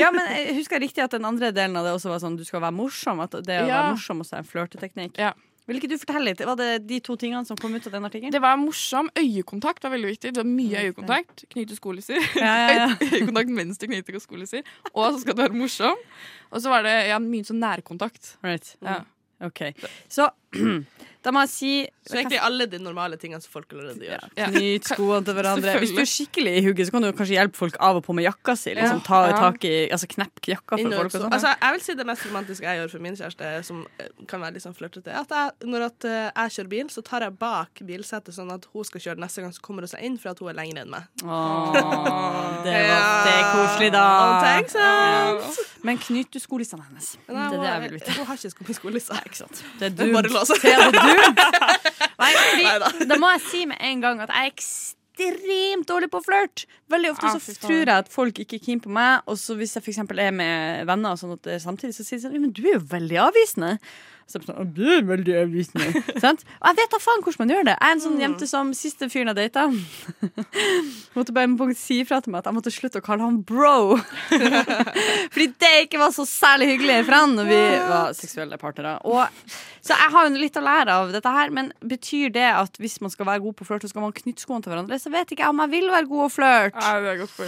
Ja, men jeg husker riktig at den andre delen av det også var sånn du skal være morsom. At det å Ja. være morsom også er en flørteteknikk. Ja. Vil ikke du fortelle litt? Var det de to tingene som kom ut av den artikkelen? Det var morsom. Øyekontakt var veldig viktig. Det var mye øyekontakt. Knyte skolisser. Ja, ja, ja. Øyekontakt mens du knyter skolisser. Og så skal du være morsom. Og så var det ja, mye sånn nærkontakt. Right. Ja. OK. Så da må jeg si Så egentlig alle de normale tingene som folk allerede gjør. Ja. Knyt skoene til hverandre. Hvis du er skikkelig i hugget, så kan du kanskje hjelpe folk av og på med jakka si. Liksom, ta tak i, altså Knepp jakka for folk. Og sånn. altså, jeg vil si det mest romantiske jeg gjør for min kjæreste, som eh, kan være litt sånn flørtete, at jeg, når at, eh, jeg kjører bil, så tar jeg bak bilsetet sånn at hun skal kjøre neste gang, så kommer hun seg inn for at hun er lengre enn meg. Åh, det, var, det er koselig, da. Thanks, Ja. Men knyt du skolissene hennes? Det er det jeg vil vite. hun har ikke sko med skolisse. Ikke sant? Det er Det er dumt. Er. Nei, fordi, da må jeg si med en gang at jeg er ekstremt dårlig på flørt. Veldig ofte så tror jeg at folk ikke er keen på meg, og så hvis jeg for er med venner, og sånn at samtidig, så sier de sånn Men du er jo veldig avvisende. Så sånn? Og jeg vet da faen hvordan man gjør det. Jeg er en sånn jente som siste fyren jeg data. måtte bare på si ifra til meg at jeg måtte slutte å kalle han bro. Fordi det ikke var så særlig hyggelig for han når vi var seksuelle partnere. Og, så jeg har jo litt å lære av dette her, men betyr det at hvis man skal være god på flørt, så skal man knytte skoene til hverandre? Så vet ikke jeg om jeg vil være god og flørte.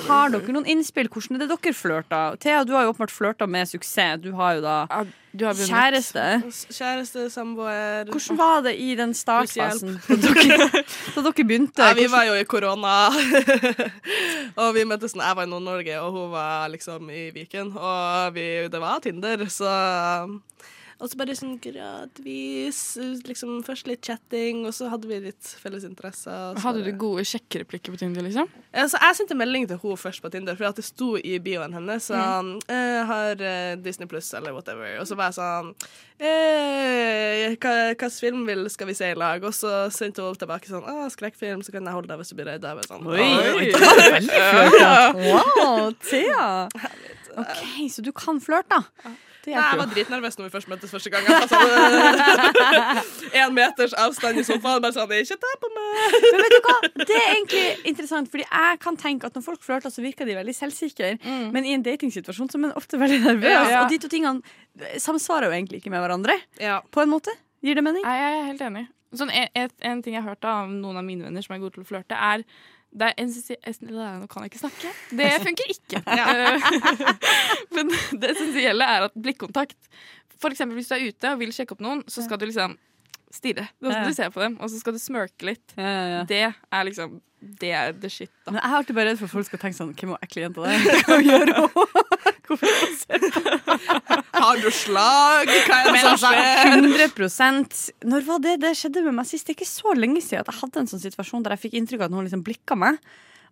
Har dere noen innspill? Hvordan er det dere flørter? Thea, du har jo åpenbart flørta med suksess. Du har jo da Ja, du har vunnet. kjæreste. Kjæreste, samboer Hvordan var det i den startfasen? Da dere, da dere begynte? Ja, vi var jo i korona, og vi møttes når jeg var i Nord-Norge, og hun var liksom i Viken. Og vi, det var Tinder, så Og så bare sånn gradvis liksom Først litt chatting, og så hadde vi litt felles interesser. Hadde du gode sjekkereplikker på Tinder, liksom? Ja, så jeg sendte melding til hun først på Tinder, for at det sto i bioen hennes sånn «Jeg har eh, Disney Pluss eller whatever. Og så var jeg sånn eh, Hva hvilken film vil, skal vi se i lag? Og så sendte hun tilbake sånn Å, skrekkfilm, så kan jeg holde deg hvis du blir redd. Jeg var sånn, Oi, oi, veldig flørt, ja. Wow, Thea. OK, så du kan flørte, da. Nei, jeg var dritnervøs når vi først møttes første gang. Altså, en meters avstand i sofaen. Bare sånn, ikke ta på meg! Men vet du hva? Det er egentlig interessant, fordi jeg kan tenke at når folk flørter, så virker de veldig selvsikre. Men i en datingsituasjon så er man ofte veldig nervøs. Ja, Ja. Og de to tingene samsvarer jo egentlig ikke med hverandre. Ja. På en måte. Gir det mening? Nei, jeg er helt enig. Sånn, en, en, en ting jeg har hørt av noen av mine venner som er gode til å flørte, er det er Nå kan jeg ikke snakke. Det funker ikke. Men det essensielle er at blikkontakt For eksempel hvis du er ute og vil sjekke opp noen, så skal du liksom stirre. Da skal du se på dem, og så skal du smirke litt. Det er liksom Det er the shit, da. Men jeg er alltid bare redd for at folk skal tenke sånn Hvem var ekle jenta der? Hva gjør hun? Har du slag? Hva er det Men som altså, skjer? 100% Når var det det skjedde med meg sist? Det er ikke så lenge siden at jeg hadde en sånn situasjon der jeg fikk inntrykk av at noen liksom blikka meg.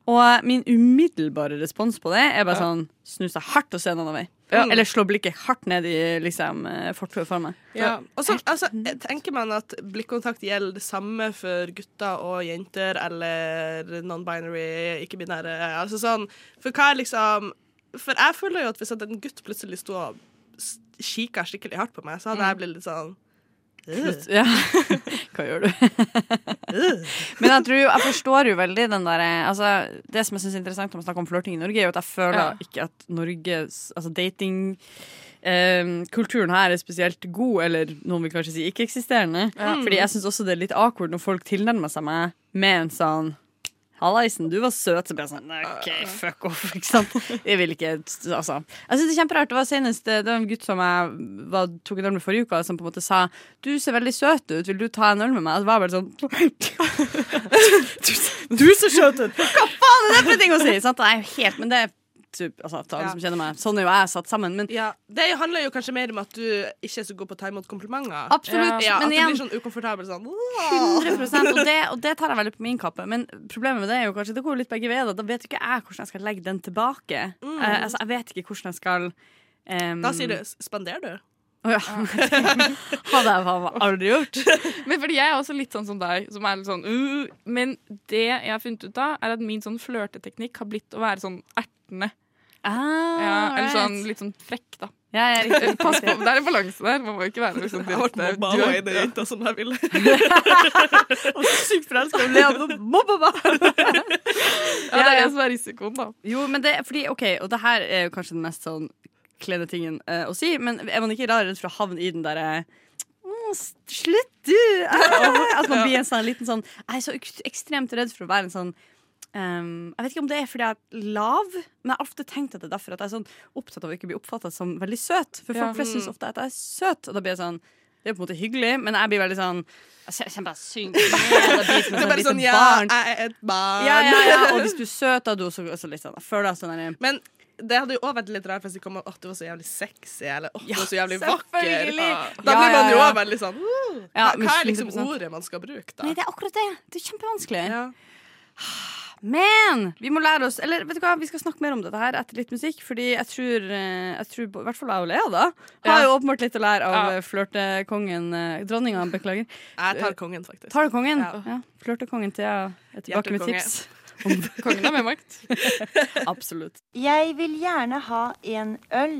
Og min umiddelbare respons på det er bare sånn snu seg hardt og se en annen vei. Eller slå blikket hardt ned i liksom, eh, fortauet for meg. Ja. Og så altså, tenker man at blikkontakt gjelder det samme for gutter og jenter eller non-binary, ikke-binære. Altså sånn, for hva er liksom For jeg føler jo at hvis en gutt plutselig sto og kikka skikkelig hardt på meg, så hadde jeg blitt litt sånn Slutt. Ja. Hva gjør du? Men jeg tror jeg forstår jo veldig den der altså, Det som jeg syns er interessant når man snakker om flørting i Norge, er jo at jeg føler Ja. ikke at Norges altså dating eh, kulturen her er spesielt god, eller noen vil kanskje si ikke-eksisterende. Fordi jeg syns også det er litt awkward når folk tilnærmer seg meg med en sånn Hallaisen, du var søt. Så ble jeg sånn OK, fuck off. Ikke sant? Jeg vil ikke Altså. Jeg synes det er kjemperart. Det var senest Det var en gutt som jeg var, tok en øl med forrige uke, som på en måte sa Du ser veldig søt ut, vil du ta en øl med meg? Og det var bare sånn Du, ser søt ut! Hva faen er det for en ting å si? Sant? Jo helt Men det er typ, altså, til alle Ja. som kjenner meg. Sånn er jo jeg satt sammen. Men Ja, Det handler jo kanskje mer om at du ikke er så god på å ta imot komplimenter. absolutt. Ja, men at du igjen blir sånn ukomfortabel sånn 100% og det, og det tar jeg veldig på min kappe. Men problemet med det er jo kanskje Det går litt begge veier. Da vet ikke jeg hvordan jeg skal legge den tilbake. Eh, altså, jeg vet ikke hvordan jeg skal um... Da sier du 'sponder du'? Å ja. Hadde jeg faen aldri gjort. Men fordi jeg er også litt sånn som deg, som er litt sånn uh, Men det jeg har funnet ut av, er at min sånn flørteteknikk har blitt å være sånn ertende. Ah, Ja, eller right. sånn litt sånn frekk, da. Ja, ja, riktig. Pass på, Det er en balanse der. Man må ikke være liksom Jeg ble direkte mobba av ei jente som jeg ville. Og så sykt forelska i Lea, men mobba meg! Ja, det er det som er risikoen, da. Jo, men det fordi, ok, og det her er jo kanskje den mest sånn kleine tingen uh, å si, men er man ikke rar redd for å havne i den derre «Å, Slutt, du! Ah, At man blir en sånn liten sånn Jeg er så ekstremt redd for å være en sånn ehm, jeg vet ikke om det er fordi jeg er lav, men jeg har ofte tenkt at det er derfor at jeg er sånn opptatt av å ikke bli oppfatta som veldig søt. For folk flest syns ofte at jeg er søt, og da blir jeg sånn Det er på en måte hyggelig, men jeg blir veldig sånn Jeg kjenner bare synker ned og et er bare sånn sånn 'ja, barn. jeg er et barn'. Ja, ja, ja. Og hvis du er søt, da du også, også litt sånn føler deg sånn Men det hadde jo også vært litt rart hvis de kom med at du var så jævlig sexy, eller å du var så jævlig vakker. selvfølgelig. Da blir man jo òg veldig sånn uh, hva, er liksom ordet man skal bruke, da? Nei, det er akkurat det. Det er kjempevanskelig. Men vi må lære oss Eller vet du hva, vi skal snakke mer om dette her etter litt musikk. Fordi jeg tror, eh, jeg tror i hvert fall jeg og Lea da har jo åpenbart litt å lære av Ja. eh, flørtekongen eh, Dronninga, beklager. Jeg tar kongen, faktisk. Tar du kongen? Ja. Ja. Flørtekongen til jeg er tilbake med tips. Om Kongen har mer makt. Absolutt. Jeg vil gjerne ha en øl,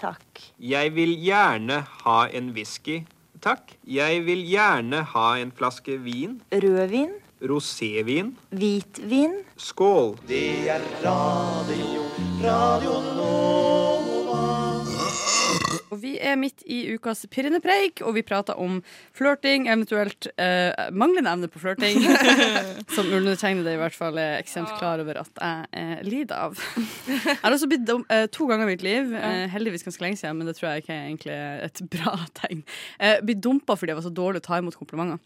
takk. Jeg vil gjerne ha en whisky, takk. Jeg vil gjerne ha en flaske vin. Rødvin, Rosévin. hvitvin. Skål. Det er radio, radio Nova. Og vi er midt i ukas pirrende preik, og vi prater om flørting, eventuelt eh, manglende evne på flørting. som undertegnede i hvert fall er ekstremt klar over at jeg eh, lider av. Jeg har også blitt dum, eh, to ganger i mitt liv, eh, heldigvis ganske lenge siden, men det tror jeg ikke er egentlig et bra tegn. Eh, blitt dumpa fordi jeg var så dårlig til å ta imot komplimenter.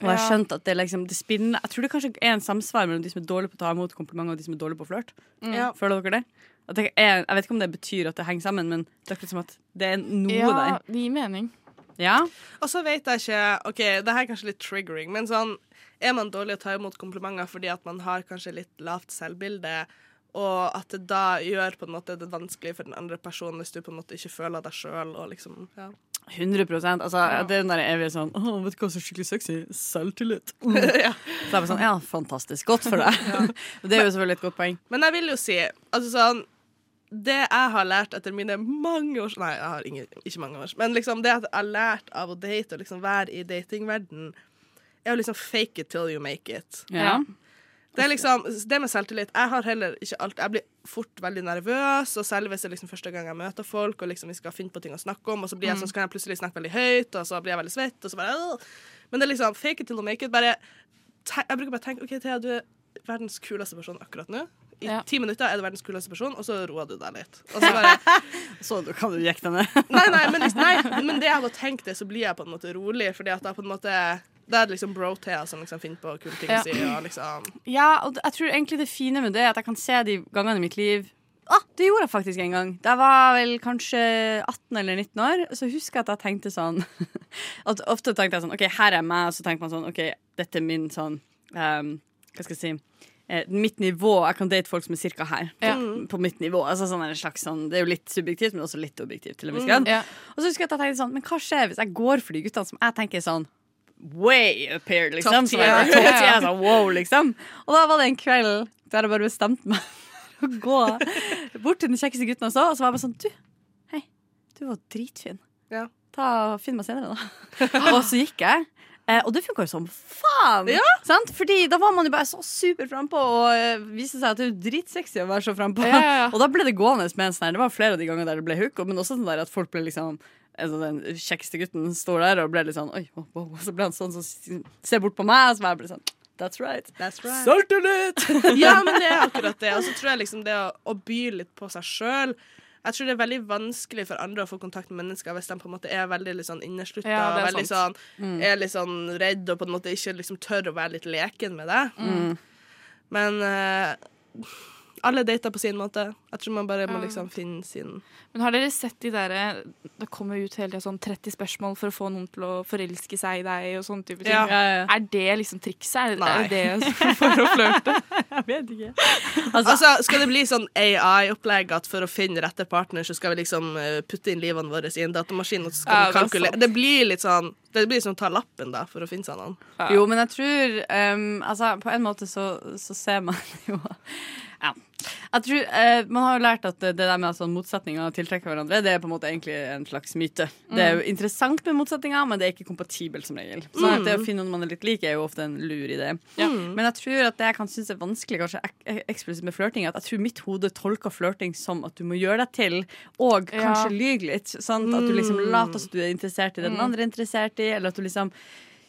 Og jeg har skjønt at det, liksom, det spinner Jeg tror det kanskje er en samsvar mellom de som er dårlige på å ta imot komplimenter, og de som er dårlige på å flørte. Ja. Føler dere det? At det er, jeg vet ikke om det betyr at det henger sammen, men det er akkurat som at det er noe Ja, der. det gir mening. Ja? Og så vet jeg ikke OK, det her er kanskje litt triggering, men sånn Er man dårlig å ta imot komplimenter fordi at man har kanskje litt lavt selvbilde, og at det da gjør på en måte det vanskelig for den andre personen hvis du på en måte ikke føler deg sjøl liksom ja. 100 altså, Det er den der evige sånn Å, vet du hva som er skikkelig sexy? Selvtillit. Så jeg er sånn, ja, fantastisk. Godt for deg. ja. det er jo selvfølgelig et godt poeng. Men jeg vil jo si altså sånn det jeg har lært etter mine mange års Nei, jeg har ingen, ikke mange års, men liksom det at jeg har lært av å date og liksom være i datingverden, er å liksom fake it till you make it. Ja. Det er liksom, det med selvtillit Jeg har heller ikke alt Jeg blir fort veldig nervøs, og selv hvis det er liksom første gang jeg møter folk, og liksom vi skal finne på ting å snakke om, og så blir jeg Mm. sånn, så kan jeg plutselig snakke veldig høyt, og så blir jeg veldig svett, og så bare øh. Men det er liksom fake it till you make it. Bare Jeg bruker bare å tenke OK, Thea, du er verdens kuleste person akkurat nå. I Ja. ti minutter er du verdens kuleste person, og så roer du deg litt. Og så bare Så du kan du jekke deg ned. Nei, nei, men, nei, men det jeg har tenkt det, så blir jeg på en måte rolig, fordi at da på en måte da er det liksom bro-Thea som liksom finner på kule ting å si. Og liksom Ja, og jeg tror egentlig det fine med det er at jeg kan se de gangene i mitt liv Ah, det gjorde jeg faktisk en gang. Da jeg var vel kanskje 18 eller 19 år. Så husker jeg at jeg tenkte sånn at Ofte tenkte jeg sånn OK, her er meg. Og så tenker man sånn OK, dette er min sånn um, Hva skal jeg si eh, Mitt nivå. Jeg kan date folk som er cirka her. Ja. På mitt nivå. Altså sånn en slags sånn Det er jo litt subjektivt, men også litt objektivt. til en viss Mm. Ja. Og så husker jeg at jeg tenkte sånn Men hva skjer hvis jeg går for de guttene som jeg tenker sånn way up here, liksom. Top tier. er top tier, jeg wow, liksom. Og da var det en kveld der jeg bare bestemte meg for å gå bort til den kjekkeste gutten og så, og så var jeg bare sånn Du, hei, du var dritfin. Ja. Ta, Finn meg senere, da. og så gikk jeg. Eh, og det funka jo som faen! Ja. Sant? Fordi da var man jo bare så super frampå, og eh, viste seg at det er jo dritsexy å være så frampå. Ja, ja, ja. Og da ble det gående med en sånn her Det var flere av de gangene der det ble hook, men også sånn der at folk ble liksom altså Den kjekkeste gutten står der og ble litt sånn Oi, wow, wow. Så ble han sånn som ser bort på meg, og så var jeg bare sånn That's right. That's right. Selvtillit! Ja, men det er akkurat det. Og så tror jeg liksom det å, å by litt på seg sjøl Jeg tror det er veldig vanskelig for andre å få kontakt med mennesker hvis de på en måte er veldig litt sånn inneslutta Ja, det og veldig sant. mm. er litt sånn redd og på en måte ikke liksom tør å være litt leken med det. Men eh, alle dater på sin måte. Jeg tror man bare må liksom finne sin Men har dere sett de derre Det kommer ut hele tida sånn 30 spørsmål for å få noen til å forelske seg i deg og sånne type ting. Ja. Ja, ja. Er det liksom trikset? Er, Nei. er det for å flørte? Jeg vet ikke. Altså, Skal det bli sånn AI-opplegg at for å finne rette partner, så skal vi liksom eh, putte inn livene våre i en datamaskin, og så skal Ja, vi er kalkulere. Det blir litt sånn Det blir som å ta lappen, da, for å finne seg noen. Ja. Jo, men jeg tror um, Altså, på en måte så, så ser man jo Ja. Jeg tror, eh, Man har jo lært at det der med at sånn motsetninger tiltrekker hverandre, det er på en måte egentlig en slags myte. Det er jo interessant med motsetninger, men det er ikke kompatibelt som regel. Så mm. det å finne noen man er litt lik, er jo ofte en lur idé. Men jeg tror at det jeg kan synes er vanskelig kanskje ek eksplisitt med flørting, at jeg tror mitt hode tolker flørting som at du må gjøre deg til, og Ja. kanskje lyge litt. Sant? At du liksom later som du er interessert i det den andre er interessert i, eller at du liksom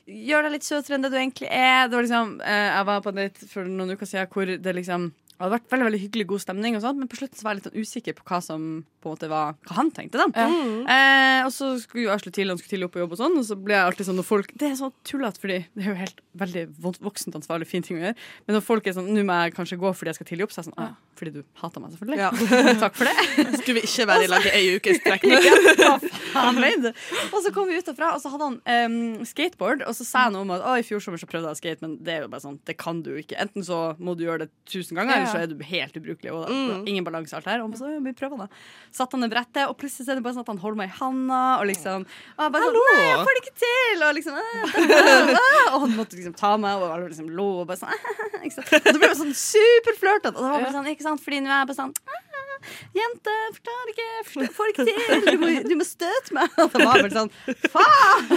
gjør deg litt søtere enn det du egentlig er. Det var liksom, eh, jeg var på en date for noen uker siden hvor det liksom det hadde vært veldig veldig hyggelig, god stemning, og sånt, men på slutten så var jeg litt sånn usikker på hva som på en måte var Hva han tenkte. da eh, Og så skulle jo jeg slå til, han skulle tidlig opp på jobb, og sånn Og så ble jeg alltid sånn når folk Det er sånn tullete, fordi det er jo helt veldig voksent ansvarlig, fin ting å gjøre. Men når folk er sånn Nå må jeg kanskje gå fordi jeg skal tidlig opp, så er jeg sånn ah, Fordi du hater meg, selvfølgelig. Ja. Takk for det. Skulle vi ikke være i lag i ei uke i strekk nå? Og så kom vi ut derfra, og så hadde han um, skateboard. Og så sa jeg noe om at å, i fjor sommer så prøvde jeg å skate, men det er jo bare sånn, det kan du ikke. Enten så må du gjøre det tusen ganger, Ja. eller så er du helt ubrukelig. Og mm. var ingen balanse alt her. Og så vi prøver da. Satt han ned brettet, og plutselig så er det bare sånn at han holder meg i handa, og liksom og bare sånn, Nei, jeg får det ikke til! Og liksom Og han måtte liksom ta meg, og jeg liksom lo og bare sånn ikke sant? Og det ble sånn superflørtete. Og det var bare sånn, ikke sant? Fordi nå er jeg bare sånn «Ah, Jente, forstår ikke, forstår, får ikke til. Du må, du må støte meg. Og det var bare sånn Faen!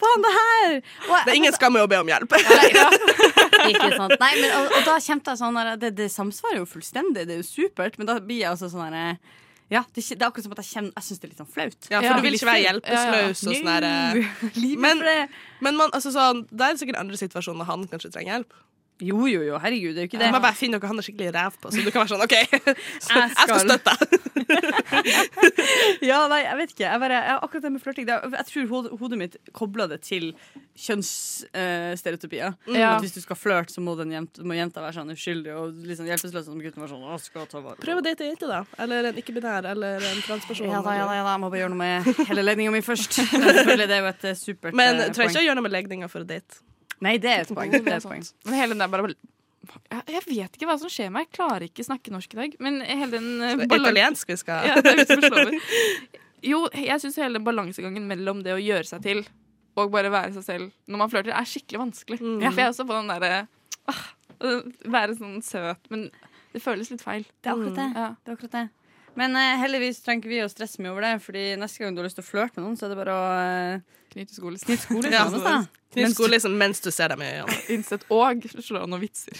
Faen, det her! Og Det er ingen skam i å be om hjelp. ikke sant? Nei, men, og, og da kjente jeg sånn det, det samsvarer jo fullstendig, det er jo supert, men da blir jeg altså sånn herre ja, det, det er akkurat som at jeg kjenner Jeg syns det er litt sånn flaut. Ja, for Ja. du vil ikke være hjelpeløs og sånn eh, Men-. Men man, altså, sånn, det er sikkert andre situasjoner han kanskje trenger hjelp. Jo, jo, jo, herregud, det er jo ikke Du det. må bare finne noe han er skikkelig ræv på, så du kan være sånn OK, jeg skal støtte deg. Ja, nei, jeg vet ikke. Jeg bare, jeg, akkurat det med flørting Jeg tror hodet, hodet mitt kobla det til kjønnsstereotypier. Ja. At hvis du skal flørte, så må, den jenta, må jenta være sånn uskyldig og liksom hjelpeløs, som gutten var sånn Å, skal ta vare Prøv å date ei jente, da. Eller en ikke-binær, eller en transperson. Ja da, ja da, ja da, jeg må bare gjøre noe med hele legninga mi først. Det er jo et supert supert Men eh, trenger ikke å gjøre noe med legninga for å date. Nei, det er et poeng. Det er et poeng. Men hele den der bare jeg, vet ikke hva som skjer meg. Jeg klarer ikke snakke norsk i dag. Men hele den eh, Italiensk vi skal Ja. Jo, jeg syns hele balansegangen mellom det å gjøre seg til og bare være seg selv når man flørter, er skikkelig vanskelig. Mm. For jeg er også på den derre ah, Være sånn søt, men det føles litt feil. Det er akkurat det. Ja. det, er akkurat det. Men eh, heldigvis trenger ikke vi å stresse mye over det, Fordi neste gang du har lyst til å flørte med noen, så er det bare å eh, Knyte skole. Knyte skole Ja, hans, da. Knytt Mens- mens du ser dem i øynene. Innsett og slå noen vitser.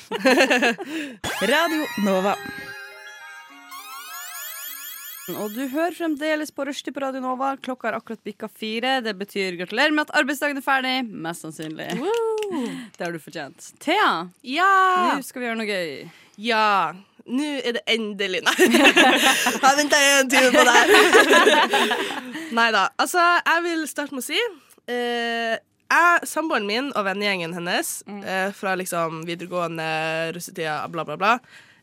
Radio Nova. Og du hører fremdeles på Rushdie på Radio Nova. Klokka har akkurat bikka fire. Det betyr gratulerer med at arbeidsdagen er ferdig. Mest sannsynlig. Det har du fortjent. Thea, Ja! nå skal vi gjøre noe gøy. Ja! Nå er det endelig Nei. Jeg venta en time på det her. Nei da. Altså, jeg vil starte med å si eh, jeg, Samboeren min og vennegjengen hennes eh, fra liksom videregående, russetida, bla, bla, bla,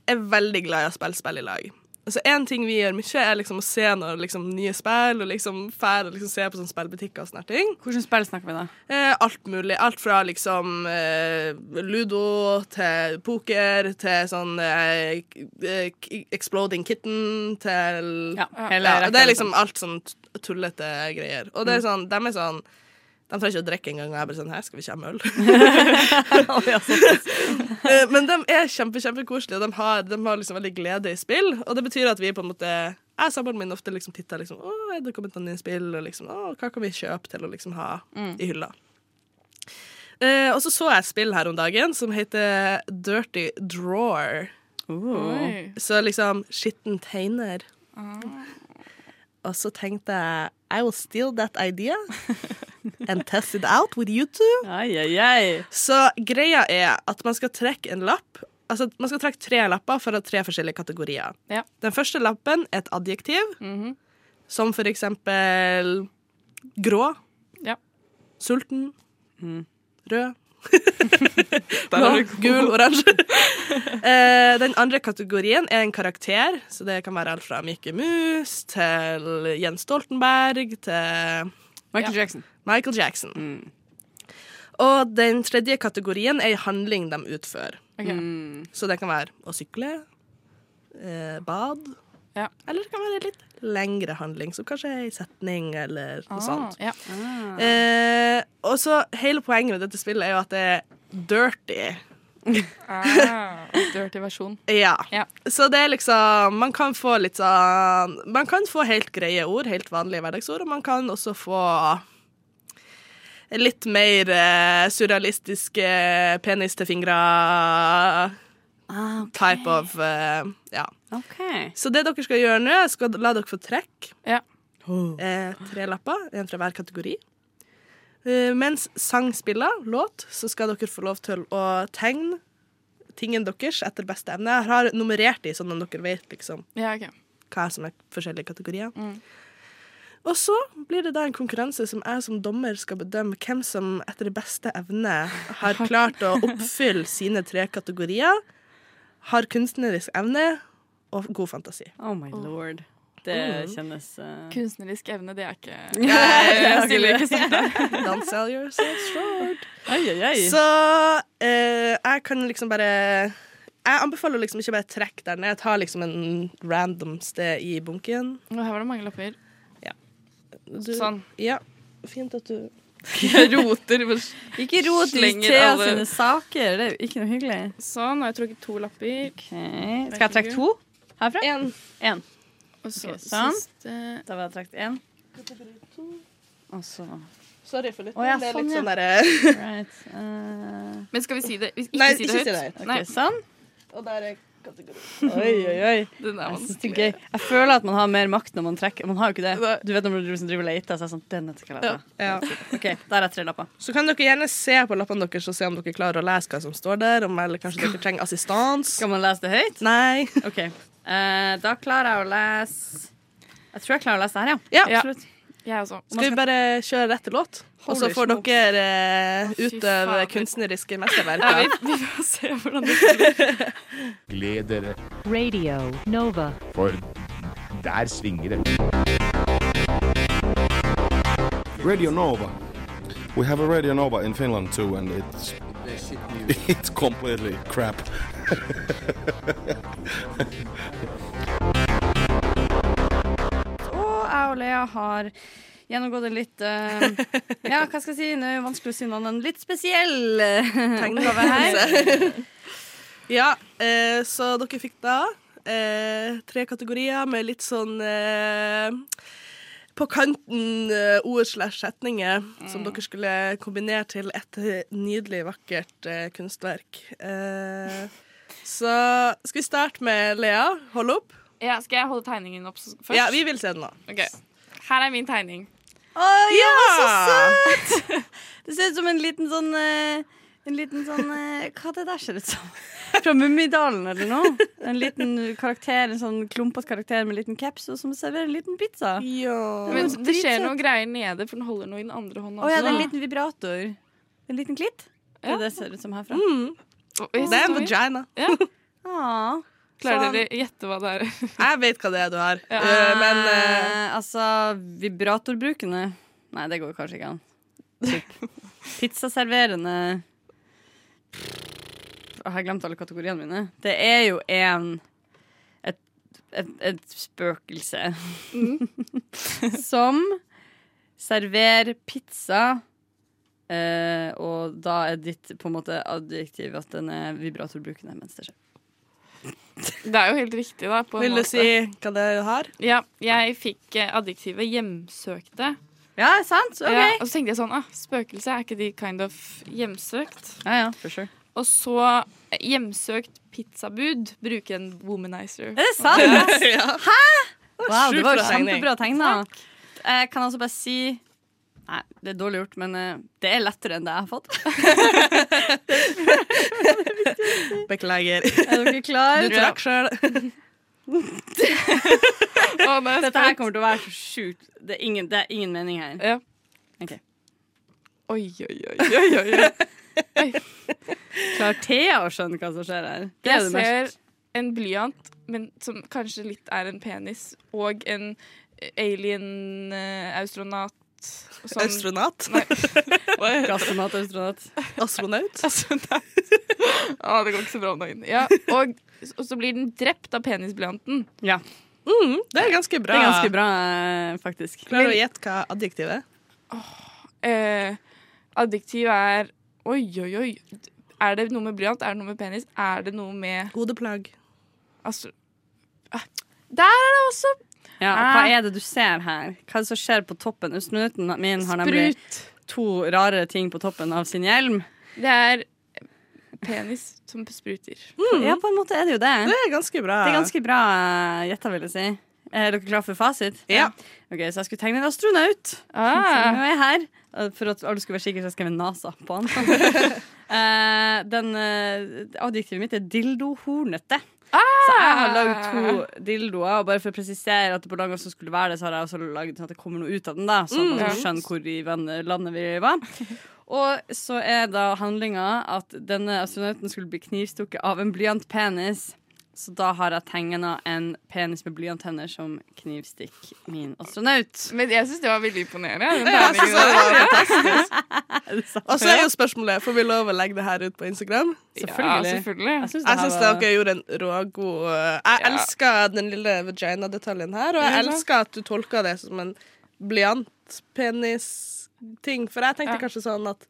er veldig glad i å spille spill i lag. Altså, en ting vi gjør mye, er liksom å se når liksom, nye spill, og liksom fære, liksom, se på sånne spillbutikker og sånne ting. Hvilke spill snakker vi da? Eh, alt mulig. Alt fra liksom eh, ludo til poker til sånn eh, k- k- Exploding Kitten til Ja, ja, hele rekka, Det er liksom alt sånn tullete greier. Og det er sånn, de er sånn de trenger ikke å drikke engang. Og jeg bare sånn Her skal vi ha øl. Eh, Men de er kjempe, kjempekoselige, og de har, de har liksom veldig glede i spill. Og det betyr at vi på en måte Jeg og samboeren min ofte liksom titter liksom, Å, er det kommet noen nye spill, og liksom, å, hva kan vi kjøpe til å liksom ha i hylla? Eh, og så så jeg et spill her om dagen som heter Dirty Drawer. Uh. Så liksom skitten tegner. Og så tenkte jeg I will steal that idea and test it out with you two. Ai, ai, ai. Så greia er at man skal trekke en lapp. Altså, man skal trekke tre lapper fra tre forskjellige kategorier. Ja. Den første lappen er et adjektiv, Mhm. som for eksempel grå, Ja. sulten, rød, Der blå, gul, oransje. Eh, den andre kategorien er en karakter, så det kan være alt fra Mikke Mus til Jens Stoltenberg til Michael Jackson. Michael Jackson. Og den tredje kategorien er en handling de utfører. Okay. Mm. Så det kan være å sykle, eh, bad, Ja. eller det kan være litt lengre handling, som kanskje er en setning eller noe Ah, sånt. ja. Eh, og så hele poenget med dette spillet er jo at det er dirty. Ah, dirty versjon. Ja. Ja. Så det er liksom Man kan få litt sånn Man kan få helt greie ord, helt vanlige hverdagsord, og man kan også få litt mer eh, surrealistiske penis til fingre Ah, okay. type of uh, Ja. Okay. Så det dere skal gjøre nå, er skal la dere få trekke Ja. eh, tre lapper, en fra hver kategori. Uh, mens sang spiller låt, så skal dere få lov til å tegne tingen deres etter beste evne. Jeg har nummerert de, sånn at dere vet liksom ja, okay. hva som er forskjellige kategorier. Mm. Og så blir det da en konkurranse som jeg som dommer skal bedømme hvem som etter beste evne har klart å oppfylle sine tre kategorier, har kunstnerisk evne og god fantasi. Oh my lord. Det Mm. kjennes uh... Kunstnerisk evne, det er ikke Nei, Jeg det stiller er ikke sånn. Don't sell yourself short. Ai, ai, ai. Så eh, jeg kan liksom bare Jeg anbefaler liksom ikke bare trekke der ned. Jeg tar liksom en random sted i bunken. Og Her var det mange lapper. Du, Sånn. Ja, fint at du Jeg roter. Ikke rot i Thea alle- sine saker. Det er jo ikke noe hyggelig. Sånn, og har jeg trukket to lapper. Okay. Skal jeg trekke to herfra? En. En. Og så okay, sånn. siste Da var jeg trukket én. Og så Sorry for litt. Oh, ja, det er sånn, litt ja. sånn derre Right. uh... Men skal vi si det? Ikke Nei, si det ikke høyt. si det høyt. OK, Nei, sånn. Og der er kategori. Oi, oi, oi. den er er vanskelig. gøy. Jeg føler at man har mer makt når man trekker. Man har jo ikke det. Du vet når du liksom driver og leter, så er sånn Den skal jeg lete. Ja. OK, der er tre lapper. Så kan dere gjerne se på lappene deres og se om dere klarer å lese hva som står der. Om, eller kanskje dere trenger assistans. Skal man lese det høyt? Nei. OK. Uh, da klarer jeg å lese Jeg tror jeg klarer å lese det her, ja. Ja. Ja. Absolutt. Jeg også. Skal vi bare kjøre rett til låt? Og så får smokes. dere eh, utøve kunstneriske kunstneriske Ja, vi, vi får se hvordan det blir. Gled dere, Radio Nova. for der svinger det. Radio Nova. We have a Radio Nova in Finland too, and it's it's completely crap. Og jeg og Lea har gjennomgått en litt uh, Ja, hva skal jeg si? Det er vanskelig å si noe annet enn litt spesiell uh, oppgave her. ja, eh, så dere fikk da eh, tre kategorier med litt sånn eh, på kanten eh, ord slash setninger som dere skulle kombinere til et nydelig, vakkert eh, kunstverk. Eh, så skal vi starte med Lea. Hold opp. Ja, skal jeg holde tegningen opp først? Ja, vi vil se den nå. Okay. Her er min tegning. Å ja, så søt! Det ser ut som en liten sånn eh, En liten sånn eh, Hva det der ser ut som? Fra Mummidalen eller noe. En liten karakter, en sånn klumpete karakter med en liten caps og som serverer en liten pizza. Ja. Men det skjer noen noe greier nede, for den holder noe i den andre hånda Å ja, det er en liten vibrator. En liten klitt. Det Ja. det det ser ut som herfra. Mm. Det er en vagina. Ja. Ah, Klarer dere å gjette hva det er? Jeg vet hva det er du har, Ja. uh, men Eh, altså, vibratorbrukende Nei, det går kanskje ikke an. Typ. Pizzaserverende Jeg har glemt alle kategoriene mine. Det er jo en et, et, et spøkelse som serverer pizza. Uh, og da er ditt på en måte adjektiv at den er vibratorbrukende mens det skjer. Det er jo helt riktig, da. På vil du måte. si hva det er har? Ja, jeg fikk eh, adjektivet 'hjemsøkte'. Ja, sant? OK. Ja, og så tenkte jeg sånn ah, Spøkelse, er ikke de kind of hjemsøkt? Ja, ja, for sure. Og så eh, hjemsøkt pizzabud bruker en womanizer. Er det sant? ja. Wow, det Sjukt var kjempebra tegn, kjempebra tegna. Jeg kan altså bare si Nei, det er dårlig gjort, men uh, det er lettere enn det jeg har fått. Beklager. Er dere klare? Du trakk sjøl. Dette her kommer til å være så sjukt. Det, er ingen- det er ingen mening her. Ja. Ok. Oi, oi, oi, oi, oi. Klarer Thea å skjønne hva som skjer her? Det er Jeg det ser mest. en blyant, men som kanskje litt er en penis, og en alien-astronaut. Astronaut? Nei. Gastronaut, astronaut. Astronaut? Astronaut. ah, det går ikke så bra om dagen. Ja, og, og så blir den drept av penisblyanten. Ja. Mm, det er ganske bra. Det er ganske bra, eh, faktisk. Klarer du å gjette hva adjektivet er? Eh, adjektiv er Oi, oi, oi. Er det noe med blyant? Er det noe med penis? Er det noe med Hodeplagg. Altså Der er det også Ja, hva er det du ser her? Hva er det som skjer på toppen? Østminuten min har nemlig sprut. to rare ting på toppen av sin hjelm. Det er penis som spruter. Ja, på en måte er det jo det. Det er ganske bra. Det er ganske bra eh, gjetta, vil jeg si. Er dere klare for fasit? Ja. Ok, Så jeg skulle tegne en astronaut. Ah. Som er her. Eh, For at alle skulle være sikre, så jeg skrev NASA på han. uh, den uh, Adjektivet mitt er dildohornete. Så jeg har lagd to dildoer, og bare for å presisere at det på langt som skulle være det, så har jeg også lagd sånn at det kommer noe ut av den, da, så Mm. man skjønner skjønne hvor i landet vi var. Og så er da handlinga at denne astronauten skulle bli knivstukket av en blyantpenis. Så da har jeg tegna en penis med blyantenner som knivstikker min astronaut. Men jeg syns det var veldig imponerende. Ja, det var fantastisk. Og så er jo spørsmålet Får vi lov å legge det her ut på Instagram. Ja, selvfølgelig. Jeg syns syns dere gjorde en rågod uh, Jeg Ja. elsker den lille vagina-detaljen her, og jeg Ja. elsker at du tolker det som en blyantpenis-ting. For jeg tenkte Ja. kanskje sånn at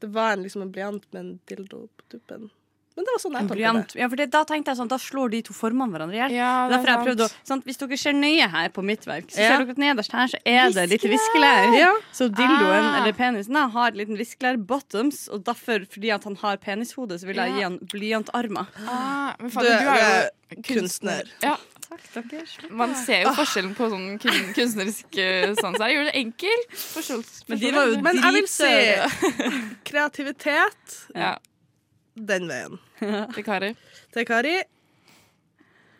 det var en, liksom en blyant med en dildo på tuppen. Men det var sånn jeg tolka det. Ja, for det, da tenkte jeg sånn, da slår de to formene hverandre i hjel. Ja, det er Derfor jeg prøvd å sant. sant, Hvis dere ser nøye her på mitt verk, så Ja. ser dere at nederst her så er det litt viskelær. Ja. Så dildoen, Ah. eller penisen, da, har liten viskelær bottoms, og derfor, fordi at han har penishode, så vil jeg Ja. gi han blyantarmer. Ah, men Du, du er jo er kunstner. Ja, Takk, dere. Man ser jo forskjellen på sånn kun kunstnerisk eh, sans her. Gjorde det enkelt. Men de var jo forståelse. Men jeg vil si kreativitet Ja. Den veien. til Kari. Til Kari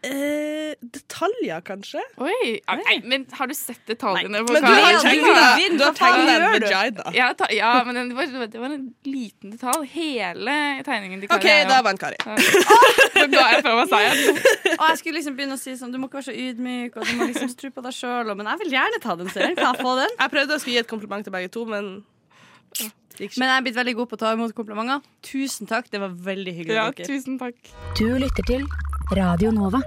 eh, Detaljer, kanskje? Oi! ah, Nei, men har du sett detaljene på Men du har Ja, en du? vagina. Ja, ta, ja men det var, det var en liten detalj. Hele tegningen til Kari. OK, da vant Kari. Så ga jeg fra meg seieren. Og jeg skulle liksom begynne å si sånn, du må ikke være så ydmyk, og du må liksom tro på deg sjøl, men jeg vil gjerne ta den serien. Kan jeg få den? Jeg prøvde å skulle gi et kompliment til begge to, men. Men jeg er blitt veldig god på å ta imot komplimenter. Tusen takk, det var veldig hyggelig. Ja, dere. tusen takk. Du lytter til Radio Nova.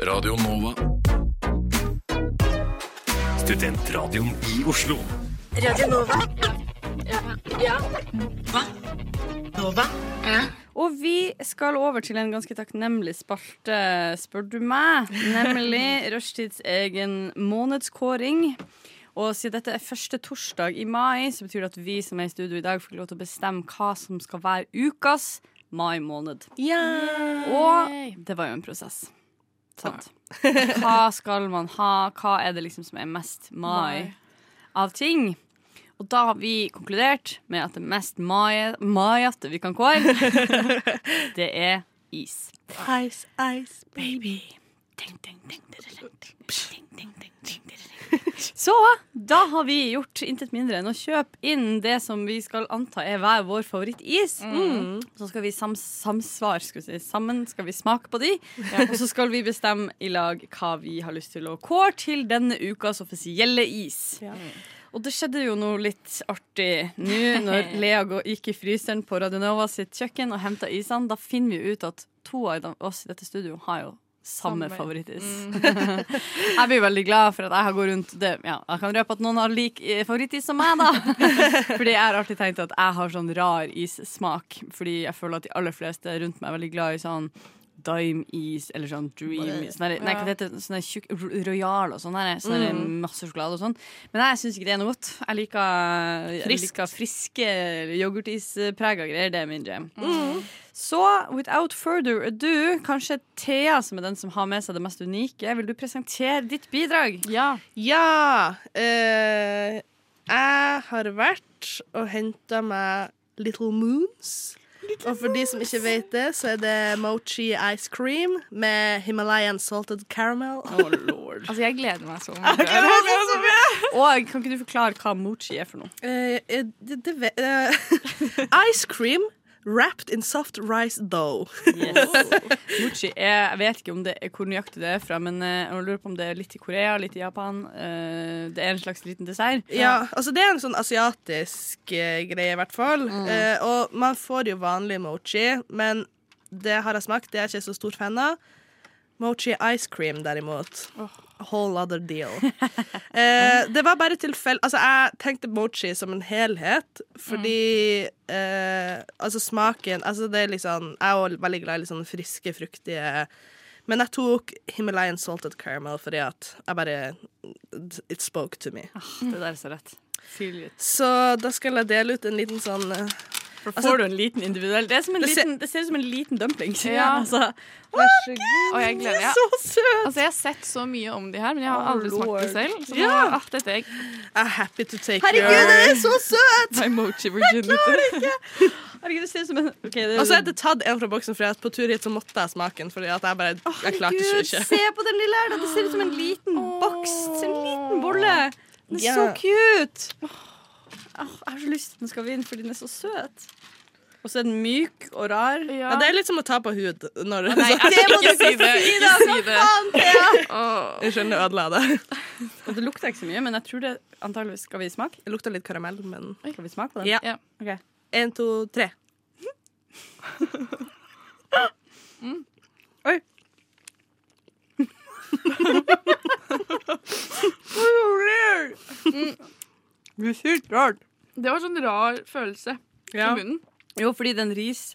Radio Nova. Studentradioen i Oslo. Radio Nova. Ja. ja. Hva? Og vi skal over til en ganske takknemlig spalte, spør du meg. Nemlig Rushtids egen månedskåring. Og siden dette er første torsdag i mai, så betyr det at vi som er i studio i dag, får lov til å bestemme hva som skal være ukas mai måned. Og det var jo en prosess. Sant? Hva skal man ha? Hva er det liksom som er mest mai av ting? Og da har vi konkludert med at det mest mai- maiete vi kan kåre, det er is. Ice, ice, baby. Så da har vi gjort intet mindre enn å kjøpe inn det som vi skal anta er hver vår favorittis. Mm. Så skal vi sams samsvar, skal vi si. sammen skal vi smake på de. Og så skal vi bestemme i lag hva vi har lyst til å kåre til denne ukas offisielle is. Og det skjedde jo noe litt artig nå når Lea gikk i fryseren på Radionova sitt kjøkken og henta isene. Da finner vi ut at to av oss i dette studio har jo samme, Samme. favorittis. jeg blir veldig glad for at jeg har gått rundt det, ja, Jeg kan røpe at noen har lik eh, favorittis som meg, da. Fordi jeg har alltid tenkt at jeg har sånn rar issmak. Fordi jeg føler at de aller fleste rundt meg er veldig glad i sånn Dime-is eller sånn Dream is. Sånn der- nei, hva det heter Sånn der tjukk Royal og sånn. der, Sånn der Mm. masse sjokolade og sånn. Men jeg syns ikke det er noe godt. Jeg liker, jeg liker friske yoghurtisprega greier. Det er min jam. Mm. Så without further ado, kanskje Thea som er den som har med seg det mest unike. Vil du presentere ditt bidrag? Ja. Ja. uh, jeg har vært og henta meg Little Moons. Og for de som ikke vet det, så er det mochi ice cream med Himalayan salted caramel. Oh lord. Altså, jeg gleder meg så mye. Og kan ikke du forklare hva mochi er for noe? Uh, eh, det, det, eh, ice cream wrapped in soft rice dough. Mochi er, Jeg vet ikke om det er hvor nøyaktig det er fra, men eh, jeg lurer på om det er litt i Korea, litt i Japan. Eh, det er en slags liten dessert. Ja, altså Det er en sånn asiatisk eh, greie, i hvert fall. Mm. og man får jo vanlig mochi, men det har jeg smakt, det er jeg ikke så stor fan av. Mochi ice cream, derimot. A whole other deal. eh, det var bare tilfelle Altså, jeg tenkte mochi som en helhet, fordi eh, Altså, smaken Altså, det er liksom Jeg er jo veldig glad i litt sånn friske, fruktige men jeg tok Himalayan salted caramel fordi at jeg bare It spoke to me. Det der er så rett. Så da skal jeg dele ut en liten sånn eh, For Altså- får du en liten individuell Det, som en Det ser- liten, det ser ut som en liten dumpling. Ja. Altså, Vær så god. Og jeg gleder meg. Så søt! Altså, jeg har sett så mye om de her, men jeg har Oh, aldri smakt det selv. Så nå, ah, dette er I'm happy to take Herregud, your det er så søt! my mochi virginity. Herregud, det ser ut som en okay, det, Og så er det tatt en fra boksen, for jeg, på tur hit så måtte jeg smake den. Fordi at jeg bare Jeg klarte Herregud, ikke. se på den lille her. da. Det ser ut som en liten boks. En liten bolle. Den er yeah. så cute. Åh, jeg har så lyst den skal vinne, for den er så søt. Og så er den myk og rar. Ja, det er litt som å ta på hud. Når Nei, så, æsj, ikke si det. Ikke si det. Åh. jeg skjønner ødela det. Og det lukter ikke så mye, men jeg tror det antageligvis Skal vi smake? Det lukter litt karamell, men Skal vi smake på den? Ja. Ja. Ok. Én, to, tre. Oi. Det er sykt rart. Det var sånn rar følelse Ja. i munnen. Jo, fordi den ris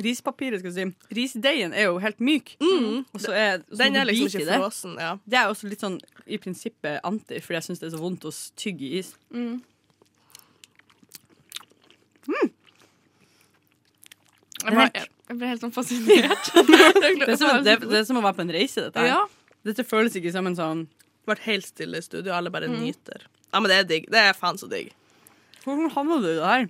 rispapiret, skal vi si Risdeigen er jo helt myk. Mm. Og så er, så Den er liksom ikke frossen. Ja. Det er også litt sånn i prinsippet anti, fordi jeg syns det er så vondt å tygge is. Mm. Jeg, ble, jeg, jeg ble helt sånn fascinert. Det er, som, det, det er som å være på en reise, dette her. Ja. Dette føles ikke som en sånn Vært helt stille i studio, alle bare nyter. Ja, men det er digg. Det er faen så digg. Hvordan havna du i det her?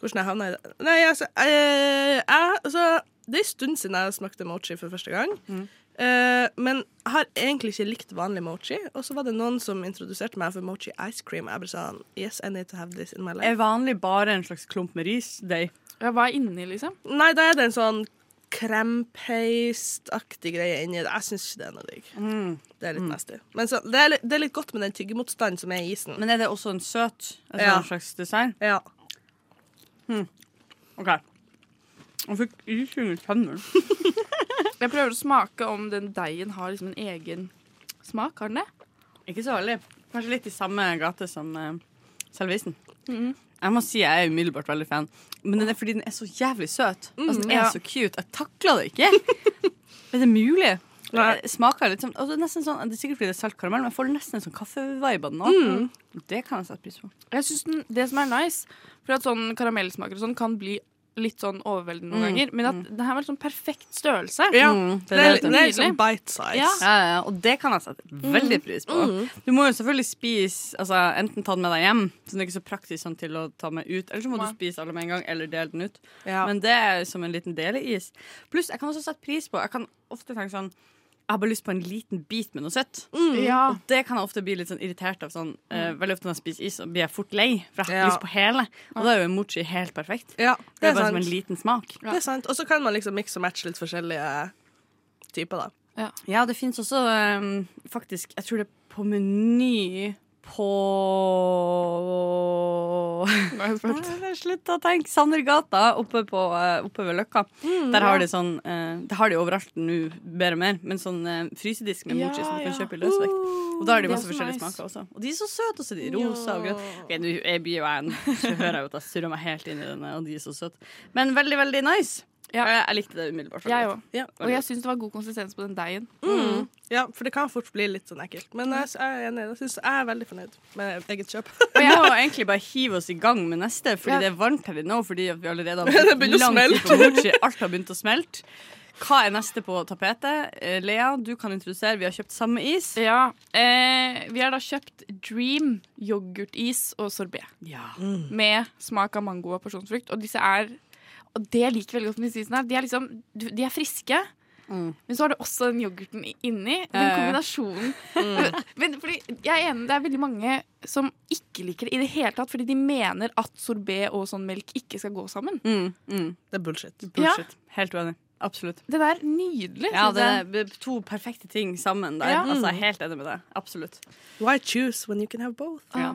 Hvordan jeg havna i det? Nei, altså, jeg, jeg, altså Det er en stund siden jeg smakte mochi for første gang. Eh, men jeg har egentlig ikke likt vanlig mochi. Og så var det noen som introduserte meg for mochi ice cream. Jeg bare sa Yes, I need to have this in my life. Er vanlig bare en slags klump med risdeig? Ja, hva er inni, liksom? Nei, da er det en sånn krempeist-aktig greie inni det. Jeg syns ikke det er noe digg. Mm. Det er litt nasty. Men så, det, er, litt- det er litt godt med den tyggemotstanden som er i isen. Men er det også en søt en Ja. slags dessert? Ja. OK. Jeg fikk is under tennene. Jeg prøver å smake om den deigen har liksom en egen smak. Har den det? Ikke så veldig. Kanskje litt i samme gate som uh, selve isen. Mhm. Jeg må si jeg er umiddelbart veldig fan. Men den er fordi den er så jævlig søt. altså, den er ja. så cute. Jeg takler det ikke. er det mulig? Det smaker litt sånn, altså det sånn Det er sikkert fordi det er salt karamell, men jeg får nesten en sånn kaffevibe av den òg. Det kan jeg sette pris på. Jeg synes den, Det som er nice, for at sånn karamellsmaker og sånn kan bli litt sånn overveldende noen Mm, ganger, men at det her var sånn perfekt størrelse. Ja, Mm, det, er, det. det er liksom bite size. Ja. Ja, ja, og det kan jeg sette veldig pris på. Mm. Du må jo selvfølgelig spise altså, Enten ta den med deg hjem, så den er ikke så praktisk sånn til å ta med ut, eller så må du spise alle med en gang, eller dele den ut. Ja. Men det er som en liten del i is. Pluss, jeg kan også sette pris på Jeg kan ofte tenke sånn jeg har bare lyst på en liten bit med noe søtt. Ja. Og det kan jeg ofte bli litt sånn irritert av. Sånn, uh, veldig ofte når jeg spiser is, så blir jeg fort lei, for jeg har Ja. lyst på hele. Og da er jo en mochi helt perfekt. Ja, Det det er bare bare som en liten smak. Det er sant. Og så kan man liksom mikse og matche litt forskjellige typer, da. Ja, det fins også um, faktisk Jeg tror det er på Meny på Slutt å tenke. Sandergata oppe, på, eh, oppe ved Løkka. Mm, Der har ja. de sånn eh, Det har de overalt nå, bedre og mer, men sånn eh, frysedisk med Ja, mochi som du kan ja. kjøpe i løsvekt. Og da har de er masse forskjellige nice. smaker også. Og de er så søte også, de rosa og grønne. Ok, nå jeg blir jo jeg Så hører jeg at jeg surrer meg helt inn i denne, og de er så søte. Men veldig, veldig nice. Ja. Jeg, jeg likte det umiddelbart. Jeg òg. Ja. Og jeg syns det var god konsistens på den deigen. Mm. Ja, for det kan fort bli litt sånn ekkelt. Men jeg, jeg er enig. Jeg, synes, jeg er veldig fornøyd med eget kjøp. Og jeg må egentlig bare hive oss i gang med neste, fordi Ja. det er varmt her inne nå. Fordi vi allerede har begynt lang tid på mochi. Alt har begynt å smelte. Hva er neste på tapetet? Eh, Lea, du kan introdusere. Vi har kjøpt samme is. Ja. Eh, vi har da kjøpt Dream yoghurtis og sorbé. Ja. Med smak av mango og porsjonsfrukt. Og disse er Og det jeg liker veldig godt med isene, her, de er liksom De er friske. Mm. Men så har du også den yoghurten inni. Den Ja, ja, ja. kombinasjonen. Men, men fordi jeg er enig, det er veldig mange som ikke liker det i det hele tatt, fordi de mener at sorbé og sånn melk ikke skal gå sammen. Mm, mm. Det er bullshit. Bullshit. Helt uenig. Absolutt. Det der nydelig. Ja, det er to perfekte ting sammen der. Ja. Altså, jeg er helt enig med deg. Absolutt. Why choose when you can have both? Ja.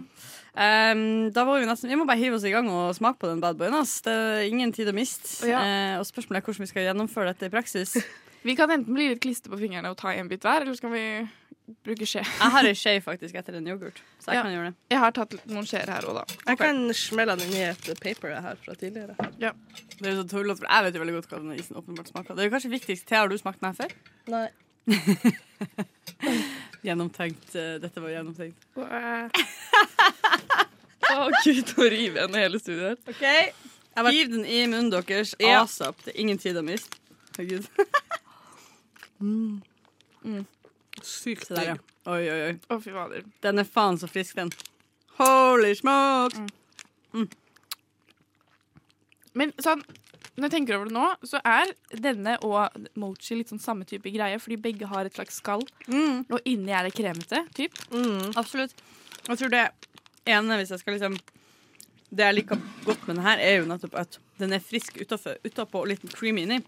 Um, da var vi nesten Vi må bare hive oss i gang og smake på den bad boyen. Ass. Det er ingen tid å miste. Ja. Uh, og spørsmålet er hvordan vi skal gjennomføre dette i praksis. Vi kan enten bli litt klister på fingrene og ta en bit hver, eller så kan vi bruke skje. Jeg har ei skje faktisk etter en yoghurt, så jeg Ja. kan gjøre det. Jeg har tatt noen skjeer her òg, da. Jeg kan smelle den i et paper jeg har fra tidligere. Ja. Det er jo så tullete, for Jeg vet jo veldig godt hva denne isen åpenbart smaker. Det er jo kanskje viktigst. Thea, har du smakt den her før? Nei. Gjennomtenkt. eh, Dette var gjennomtenkt. Å gud, nå river jeg ned hele studioet her. Hiv den i munnen deres Ja. asap. Det er ingen tid å miste. Herregud. Sykt digg. ja. Oi, oi, oi. Å, fy fader. Den er faen så frisk, den. Holy smoke! Men sånn, når jeg tenker over det nå, så er denne og mochi litt sånn samme type greie, fordi begge har et slags skall, Mm, og inni er det kremete. Typ. absolutt. Jeg tror det ene, hvis jeg skal liksom Det jeg liker godt med den her, er jo nettopp at den er frisk utapå og litt creamy inni.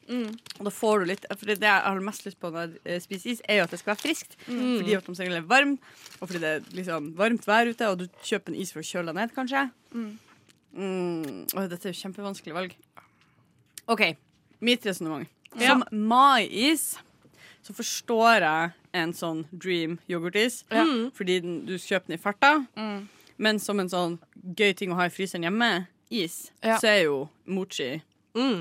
Og da får du litt For det jeg har mest lyst på når jeg spiser is, er jo at det skal være friskt. Fordi at de sikkert er varm, og fordi det er liksom varmt vær ute, og du kjøper en is for å kjøle deg ned, kanskje. Mm. Oi, dette er jo kjempevanskelig valg. OK, mitt resonnement. Som mais så forstår jeg en sånn dream yoghurtis, fordi den, du kjøper den i farta. Men som en sånn gøy ting å ha i fryseren hjemme, is, Ja. så er jo mochi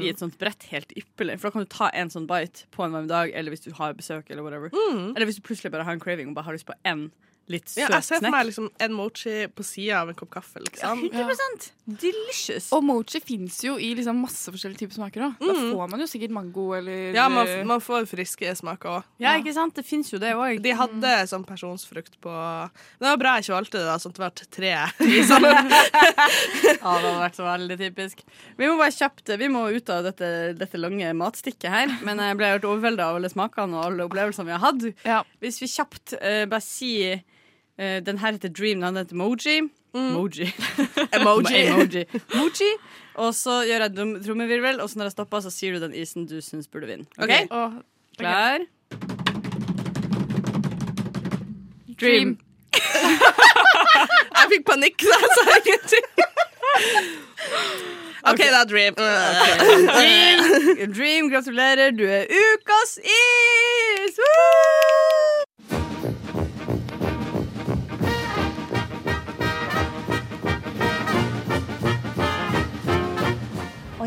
i et sånt brett helt ypperlig. For da kan du ta en sånn bite på en varm dag, eller hvis du har besøk, eller whatever. Eller hvis du plutselig bare har en craving og bare har lyst på en litt søt Ja, jeg ser for meg liksom en mochi på sida av en kopp kaffe. liksom. 100% Delicious. Og mochi fins jo i liksom masse forskjellige typer smaker òg. Da Mm. får man jo sikkert mango eller Ja, man, man får friske smaker òg. Ja, ikke sant? Det fins jo det òg. De hadde sånn personsfrukt på det var bra jeg ikke valgte det, da, sånn at det ble tre Liksom. Ja, det hadde vært så veldig typisk. Vi må bare kjapt Vi må ut av dette, dette lange matstikket her. Men jeg ble helt overvelda av alle smakene og alle opplevelsene vi har hatt. Ja. Hvis vi kjapt uh, bare sier eh, Den her heter Dream, den heter Moji. Moji. Emoji. Emoji. Moji. Og så gjør jeg trommevirvel, og så når jeg stopper, så sier du den isen du syns burde vinne. OK? Oh, okay. Klar? Dream. Jeg fikk panikk, så jeg sa ingenting. OK, da, Dream. Dream, Dream, gratulerer. Du er ukas is! Woo!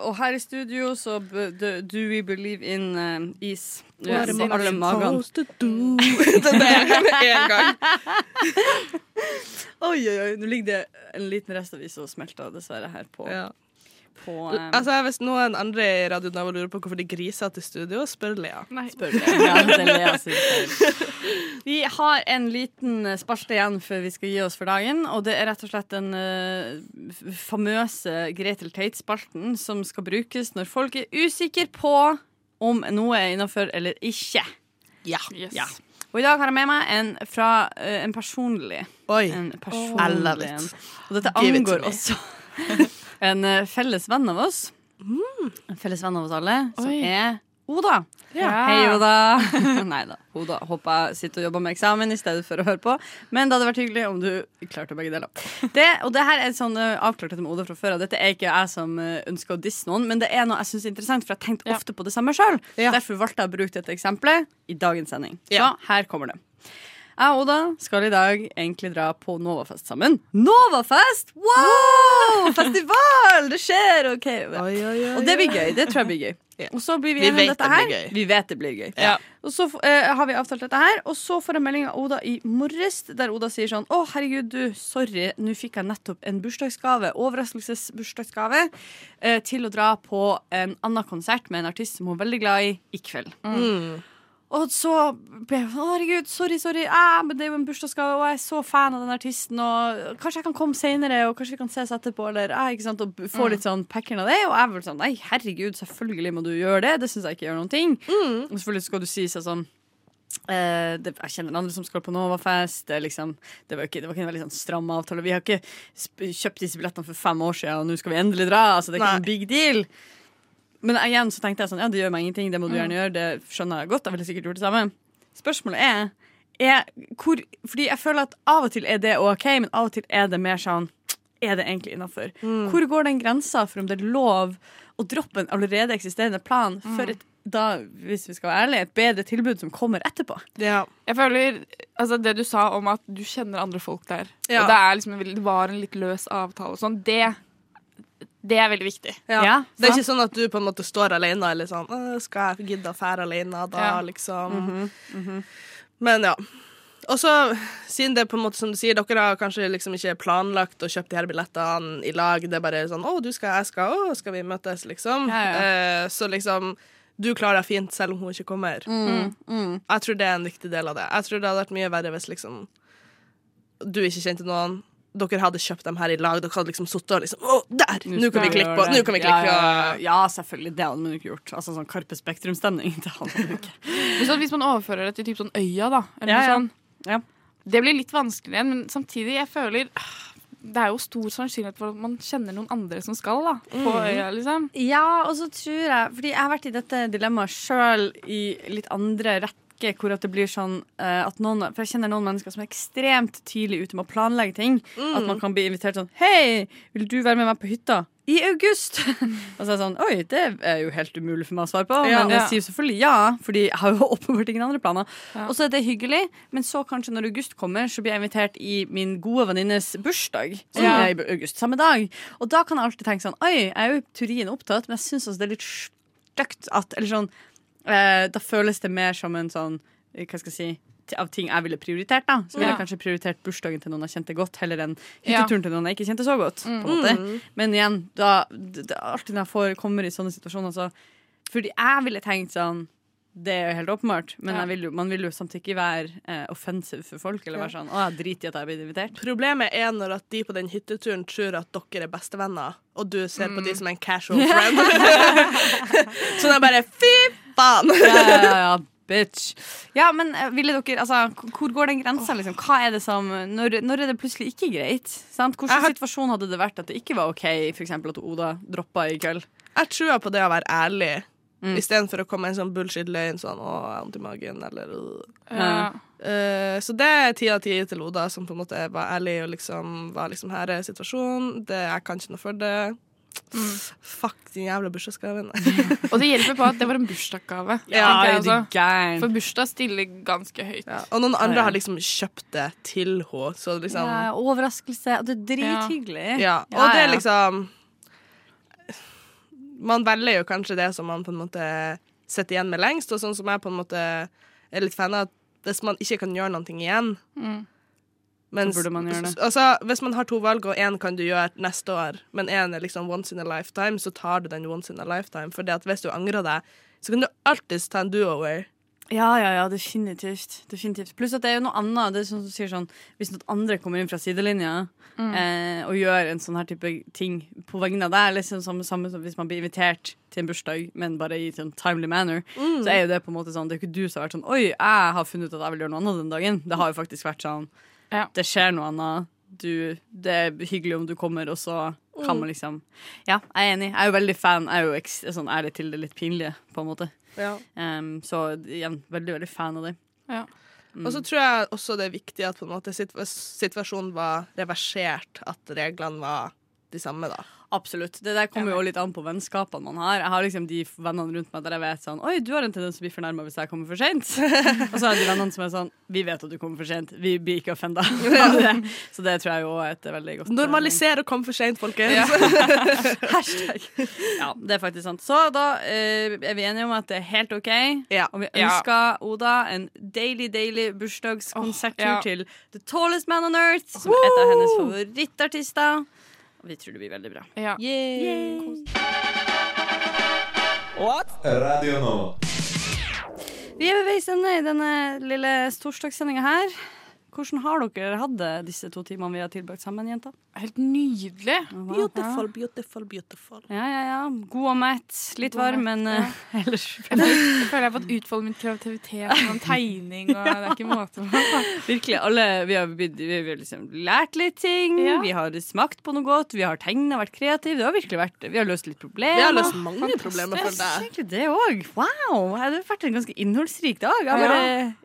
Og her i studio så do, do we believe in uh, is. Am I alle magene. Det? Den der med en gang. Oi, oi, oi. Nå ligger det en liten rest av is og smelter dessverre her på, på um... Altså, Hvis noen andre i Radio Nava lurer på hvorfor de griser til studio, spør Lea. Spør Lea. Ja, det er Lea. Vi har en liten eh, spalte igjen før vi skal gi oss for dagen. Og det er rett og slett den uh, famøse Gretel Tate-spalten som skal brukes når folk er usikre på om noe er innafor eller ikke. Ja. Ja. Og i dag har jeg med meg en fra eh, en personlig. Oi. En personlig it. en. Og dette Give angår også en eh, felles venn av oss. En felles venn av oss alle, som Oi. er Oda. Ja. Hei, Oda. Nei da. Oda håper jeg sitter og jobber med eksamen i stedet for å høre på. Men det hadde vært hyggelig om du klarte begge deler. Det, og det her er sånn uh, avklart dette med Oda fra før av. Dette er ikke jeg som eh, ønsker å disse noen, men det er noe jeg syns er interessant, for jeg har tenkt ofte på det samme sjøl. Derfor valgte jeg å bruke dette eksempelet i dagens sending. Så her kommer det. Jeg og Oda skal i dag egentlig dra på Novafest sammen. Novafest! Wow! Festival! Det skjer! OK. Og det blir gøy. Det tror jeg blir gøy. Og så blir vi, Vi enige om dette det her. Vi vet det blir gøy. Ja. Og så uh, har vi avtalt dette her, og så får jeg melding av Oda i morges, der Oda sier sånn Å, herregud, du, sorry, nå fikk jeg nettopp en bursdagsgave, overraskelsesbursdagsgave, uh, til å dra på en annen konsert med en artist som hun er veldig glad i, i kveld. Mm. Og så ble jeg sånn, herregud, sorry, sorry, ah, men det er jo en bursdagsgave, og jeg er så fan av den artisten, og kanskje jeg kan komme senere, og kanskje vi kan ses etterpå, eller, ah, ikke sant, og få litt sånn packeren av det, og jeg var sånn, nei, herregud, selvfølgelig må du gjøre det, det synes jeg ikke gjør noen ting. Og selvfølgelig skal du si seg sånn, Uh, det, jeg kjenner andre som skal på Novafest, det, liksom, det, var ikke, det var ikke en veldig sånn stram avtale, vi har ikke kjøpt disse billettene for fem år siden, og nå skal vi endelig dra, altså det er ikke en big deal. Men igjen så tenkte jeg sånn, ja, det gjør meg ingenting, det må du Mm. gjerne gjøre, det skjønner jeg godt, jeg ville sikkert gjort det samme. Spørsmålet er, er hvor, fordi jeg føler at av og til er det ok, men av og til er det mer sånn, er det egentlig innenfor? Mm. Hvor går den grensa for om det er lov å droppe en allerede eksisterende plan Mm. for et, da, hvis vi skal være ærlige, et bedre tilbud som kommer etterpå? Ja. Jeg føler, altså Det du sa om at du kjenner andre folk der, Ja. og det, er liksom det var en litt løs avtale og sånn, det, det er veldig viktig. Ja. det er ikke sånn at du på en måte står alene eller sånn Skal jeg gidde å fære alene da, Ja. liksom? Men ja. Og så, siden det på en måte som du sier, dere har kanskje liksom ikke planlagt å kjøpe de her billettene i lag. Det er bare sånn 'Å, du skal, jeg skal. Å, skal vi møtes?' liksom. Ja, ja. Eh, så liksom du klarer deg fint selv om hun ikke kommer. Mm, mm. Jeg tror det er en viktig del av det. Jeg tror det hadde vært mye verre hvis liksom du ikke kjente noen. Dere hadde kjøpt dem her i lag. Dere hadde liksom sittet og liksom Å, der! Nå kan vi klikke på! Nå kan vi klikke ja, ja, på! ja, selvfølgelig. Det hadde man ikke gjort. Altså sånn Karpe Spektrum-stemning. Det hadde man ikke. Men så hvis man overfører det til typ sånn Øya, da, eller Ja, noe ja. sånn, det blir litt vanskeligere, men samtidig, jeg føler ah, det er jo stor sannsynlighet for at man kjenner noen andre som skal da, på Mhm. øya. liksom. Ja, og så tror jeg Fordi jeg har vært i dette dilemmaet sjøl i litt andre rekke, hvor at det blir sånn uh, at noen For jeg kjenner noen mennesker som er ekstremt tidlig ute med å planlegge ting. Mm. At man kan bli invitert sånn Hei, vil du være med meg på hytta? I august! og så er det sånn Oi, det er jo helt umulig for meg å svare på. Ja. men jeg Ja. sier selvfølgelig ja, fordi jeg har jo åpenbart ingen andre planer. Ja. Og så er det hyggelig, men så kanskje når august kommer, så blir jeg invitert i min gode venninnes bursdag. Som er i august, samme dag. Og da kan jeg alltid tenke sånn Oi, jeg er jo turin opptatt, men jeg syns også det er litt stygt at Eller sånn eh, Da føles det mer som en sånn eh, Hva skal jeg si av ting jeg ville prioritert. da Så ville jeg kanskje prioritert bursdagen til noen jeg kjente godt, heller enn hytteturen til noen jeg ikke kjente så godt. På en måte. Mm. Men igjen, da, det, er alltid når jeg får, kommer i sånne situasjoner, så Fordi jeg ville tenkt sånn det er jo helt åpenbart, men vil jo, man vil jo samtidig ikke være eh, offensive for folk. Eller være sånn 'Å, jeg driter i at jeg blir invitert'. Problemet er når at de på den hytteturen tror at dere er bestevenner, og du ser på de Mm. som en casual friend. så det er bare fy faen! ja, ja, ja, bitch. Ja, men eh, ville dere Altså, hvor går den grensa, liksom? Hva er det som Når, når er det plutselig ikke greit? Sant? Hvilken har- situasjon hadde det vært at det ikke var OK, for eksempel at Oda droppa i kveld? Jeg tror på det å være ærlig. Mm. Istedenfor å komme med en sånn bullshit-løgn sånn 'Å, jeg har vondt i magen', eller. Ja. uh, Så det er ti av ti til Oda, som på en måte var ærlig og liksom var liksom her er situasjonen. Det, jeg kan ikke noe for det. Fuck din jævla bursdagsgaven. Og det hjelper på at det var en bursdagsgave. Ja, altså. For bursdag stiller ganske høyt. Og noen andre har liksom kjøpt det til henne, så liksom Ja, overraskelse. Og det er drithyggelig. Ja, og det er liksom Man velger jo kanskje det som man på en måte sitter igjen med lengst, og sånn som jeg på en måte er litt fan av, at hvis man ikke kan gjøre noe igjen Mm. Mens- Så burde man gjøre det. Altså, hvis man har to valg, og én kan du gjøre neste år, men én er liksom once in a lifetime, så tar du den once in a lifetime. For hvis du angrer deg, så kan du alltids ta en do-over. Ja, ja, ja, definitivt. definitivt. Pluss at det er jo noe annet. Det er sånn som sier sånn Hvis noen andre kommer inn fra sidelinja Mm. eh, og gjør en sånn her type ting på vegne av deg, liksom samme, samme som hvis man blir invitert til en bursdag, men bare i en timely manner, Mm. så er jo det på en måte sånn Det er jo ikke du som har vært sånn Oi, jeg har funnet ut at jeg vil gjøre noe annet den dagen. Det har jo faktisk vært sånn Det skjer noe annet. Du, det er hyggelig om du kommer, og så kan Mm. man liksom Ja, jeg er enig. Jeg er jo veldig fan. Jeg er jo eks, sånn ærlig til det litt pinlige, på en måte. Ja. Um, så igjen, veldig, veldig fan av det. Ja. Og så tror jeg også det er viktig at på en måte situasjonen var reversert, at reglene var de samme, da. Absolutt. Det der kommer jo litt an på vennskapene man har. Jeg har liksom de vennene rundt meg der jeg vet sånn Oi, du har en tendens til å bli fornærma hvis jeg kommer for seint. og så har jeg de vennene som er sånn Vi vet at du kommer for seint. Vi blir ikke offenda. så det tror jeg jo er et veldig godt Normaliser å komme for seint, folkens. Ja. Hashtag. Ja, det er faktisk sant. Så da eh, er vi enige om at det er helt OK. Og vi ønsker Oda en deilig, deilig bursdagskonserttur ja. til The Tallest Man on Earth, som er et av hennes favorittartister. Vi tror det blir veldig bra. Ja. Radio Nova. Vi er ved veis ende i denne lille torsdagssendinga her. Hvordan har dere hatt det disse to timene vi har tilbrakt sammen, jenter? Helt nydelig. Beautiful, beautiful, beautiful. Ja, ja, ja. God og mett. Litt God varm, men ja. eh, ellers Jeg føler jeg føler jeg har fått utfolde min kreativitet gjennom tegning, og det er ikke måte på. Virkelig. Alle, vi har, vi har liksom lært litt ting. Ja. Vi har smakt på noe godt. Vi har tegna, vært kreative. Det har virkelig vært Vi har løst litt problemer. Vi har løst mange problemer for deg. Egentlig det òg. Wow! Det har vært en ganske innholdsrik dag. Jeg bare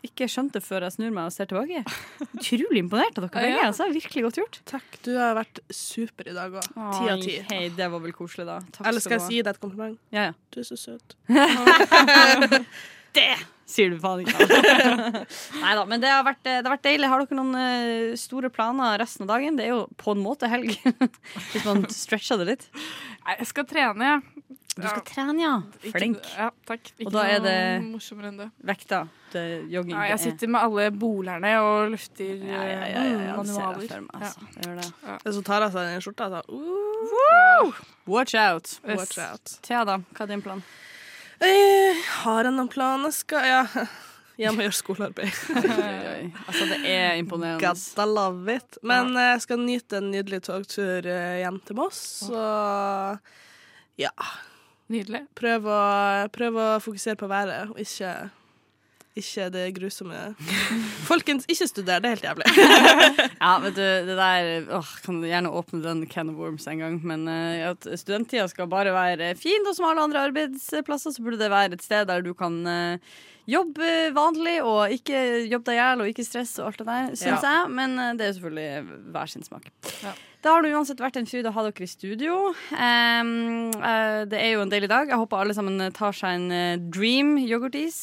ikke skjønt det før jeg snur meg og ser tilbake. Utrolig imponert av dere begge. Ja. Altså, virkelig godt gjort. Takk. Du har vært super i dag òg. Ti av ti. Hei, det var vel koselig, da. Takk Eller skal jeg si deg et kompliment? Ja, ja. Du er så søt. det sier du faen ikke. Nei da, men det har, vært, det har vært deilig. Har dere noen eh, store planer resten av dagen? Det er jo på en måte helg, hvis man stretcher det litt. Jeg skal trene, jeg. Du skal trene, ja. Ikke- Flink. Ja, takk. Ikke Og da er det noe morsommere enn det. vekta. Det, jogging. Ja, jeg er- sitter med alle bolerne og løfter Ja, ja, ja, ja, ja, eh, ser jeg manualer. meg, altså. Jeg gjør det. Det som tar av seg den skjorta, så Woo! Watch out. Watch out. Thea, da? Hva er din plan? Jeg har jeg noen Jeg Skal ja. Jeg må gjøre skolearbeid. Altså, det er imponerende. Gotta love it. Men eh, jeg skal nyte en nydelig togtur eh, hjem til Moss, så ja. Nydelig. Prøv å, prøv å fokusere på været, og ikke ikke det grusomme. Folkens, ikke studer. Det er helt jævlig. Ja, vet du, det der åh, Kan du gjerne åpne den can of worms en gang. Men uh, at studenttida skal bare være fin, og som alle andre arbeidsplasser så burde det være et sted der du kan uh, jobbe vanlig og ikke jobbe deg i hjel og ikke stresse og alt det der, syns Ja. jeg. Men eh, det er selvfølgelig hver sin smak. Da har det uansett vært en fryd å ha dere i studio. Um, uh, det er jo en deilig dag. Jeg håper alle sammen tar seg en uh, dream yoghurtis.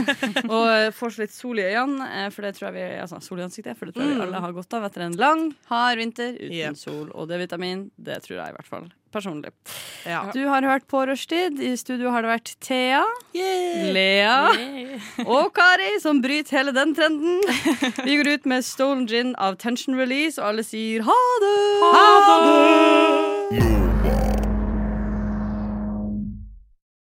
og får seg litt sol i øynene, eh, for det tror jeg vi Altså sol i ansiktet, for det tror jeg vi Mm. alle har godt av etter en lang, hard vinter uten Yep. sol og D-vitamin. Det tror jeg i hvert fall. Personlig. Ja. Du har hørt på Rushtid. I studio har det vært Thea, Yeah. Lea og Kari, som bryter hele den trenden. Vi går ut med Stolen Gin av Tension Release, og alle sier ha det! Ha det!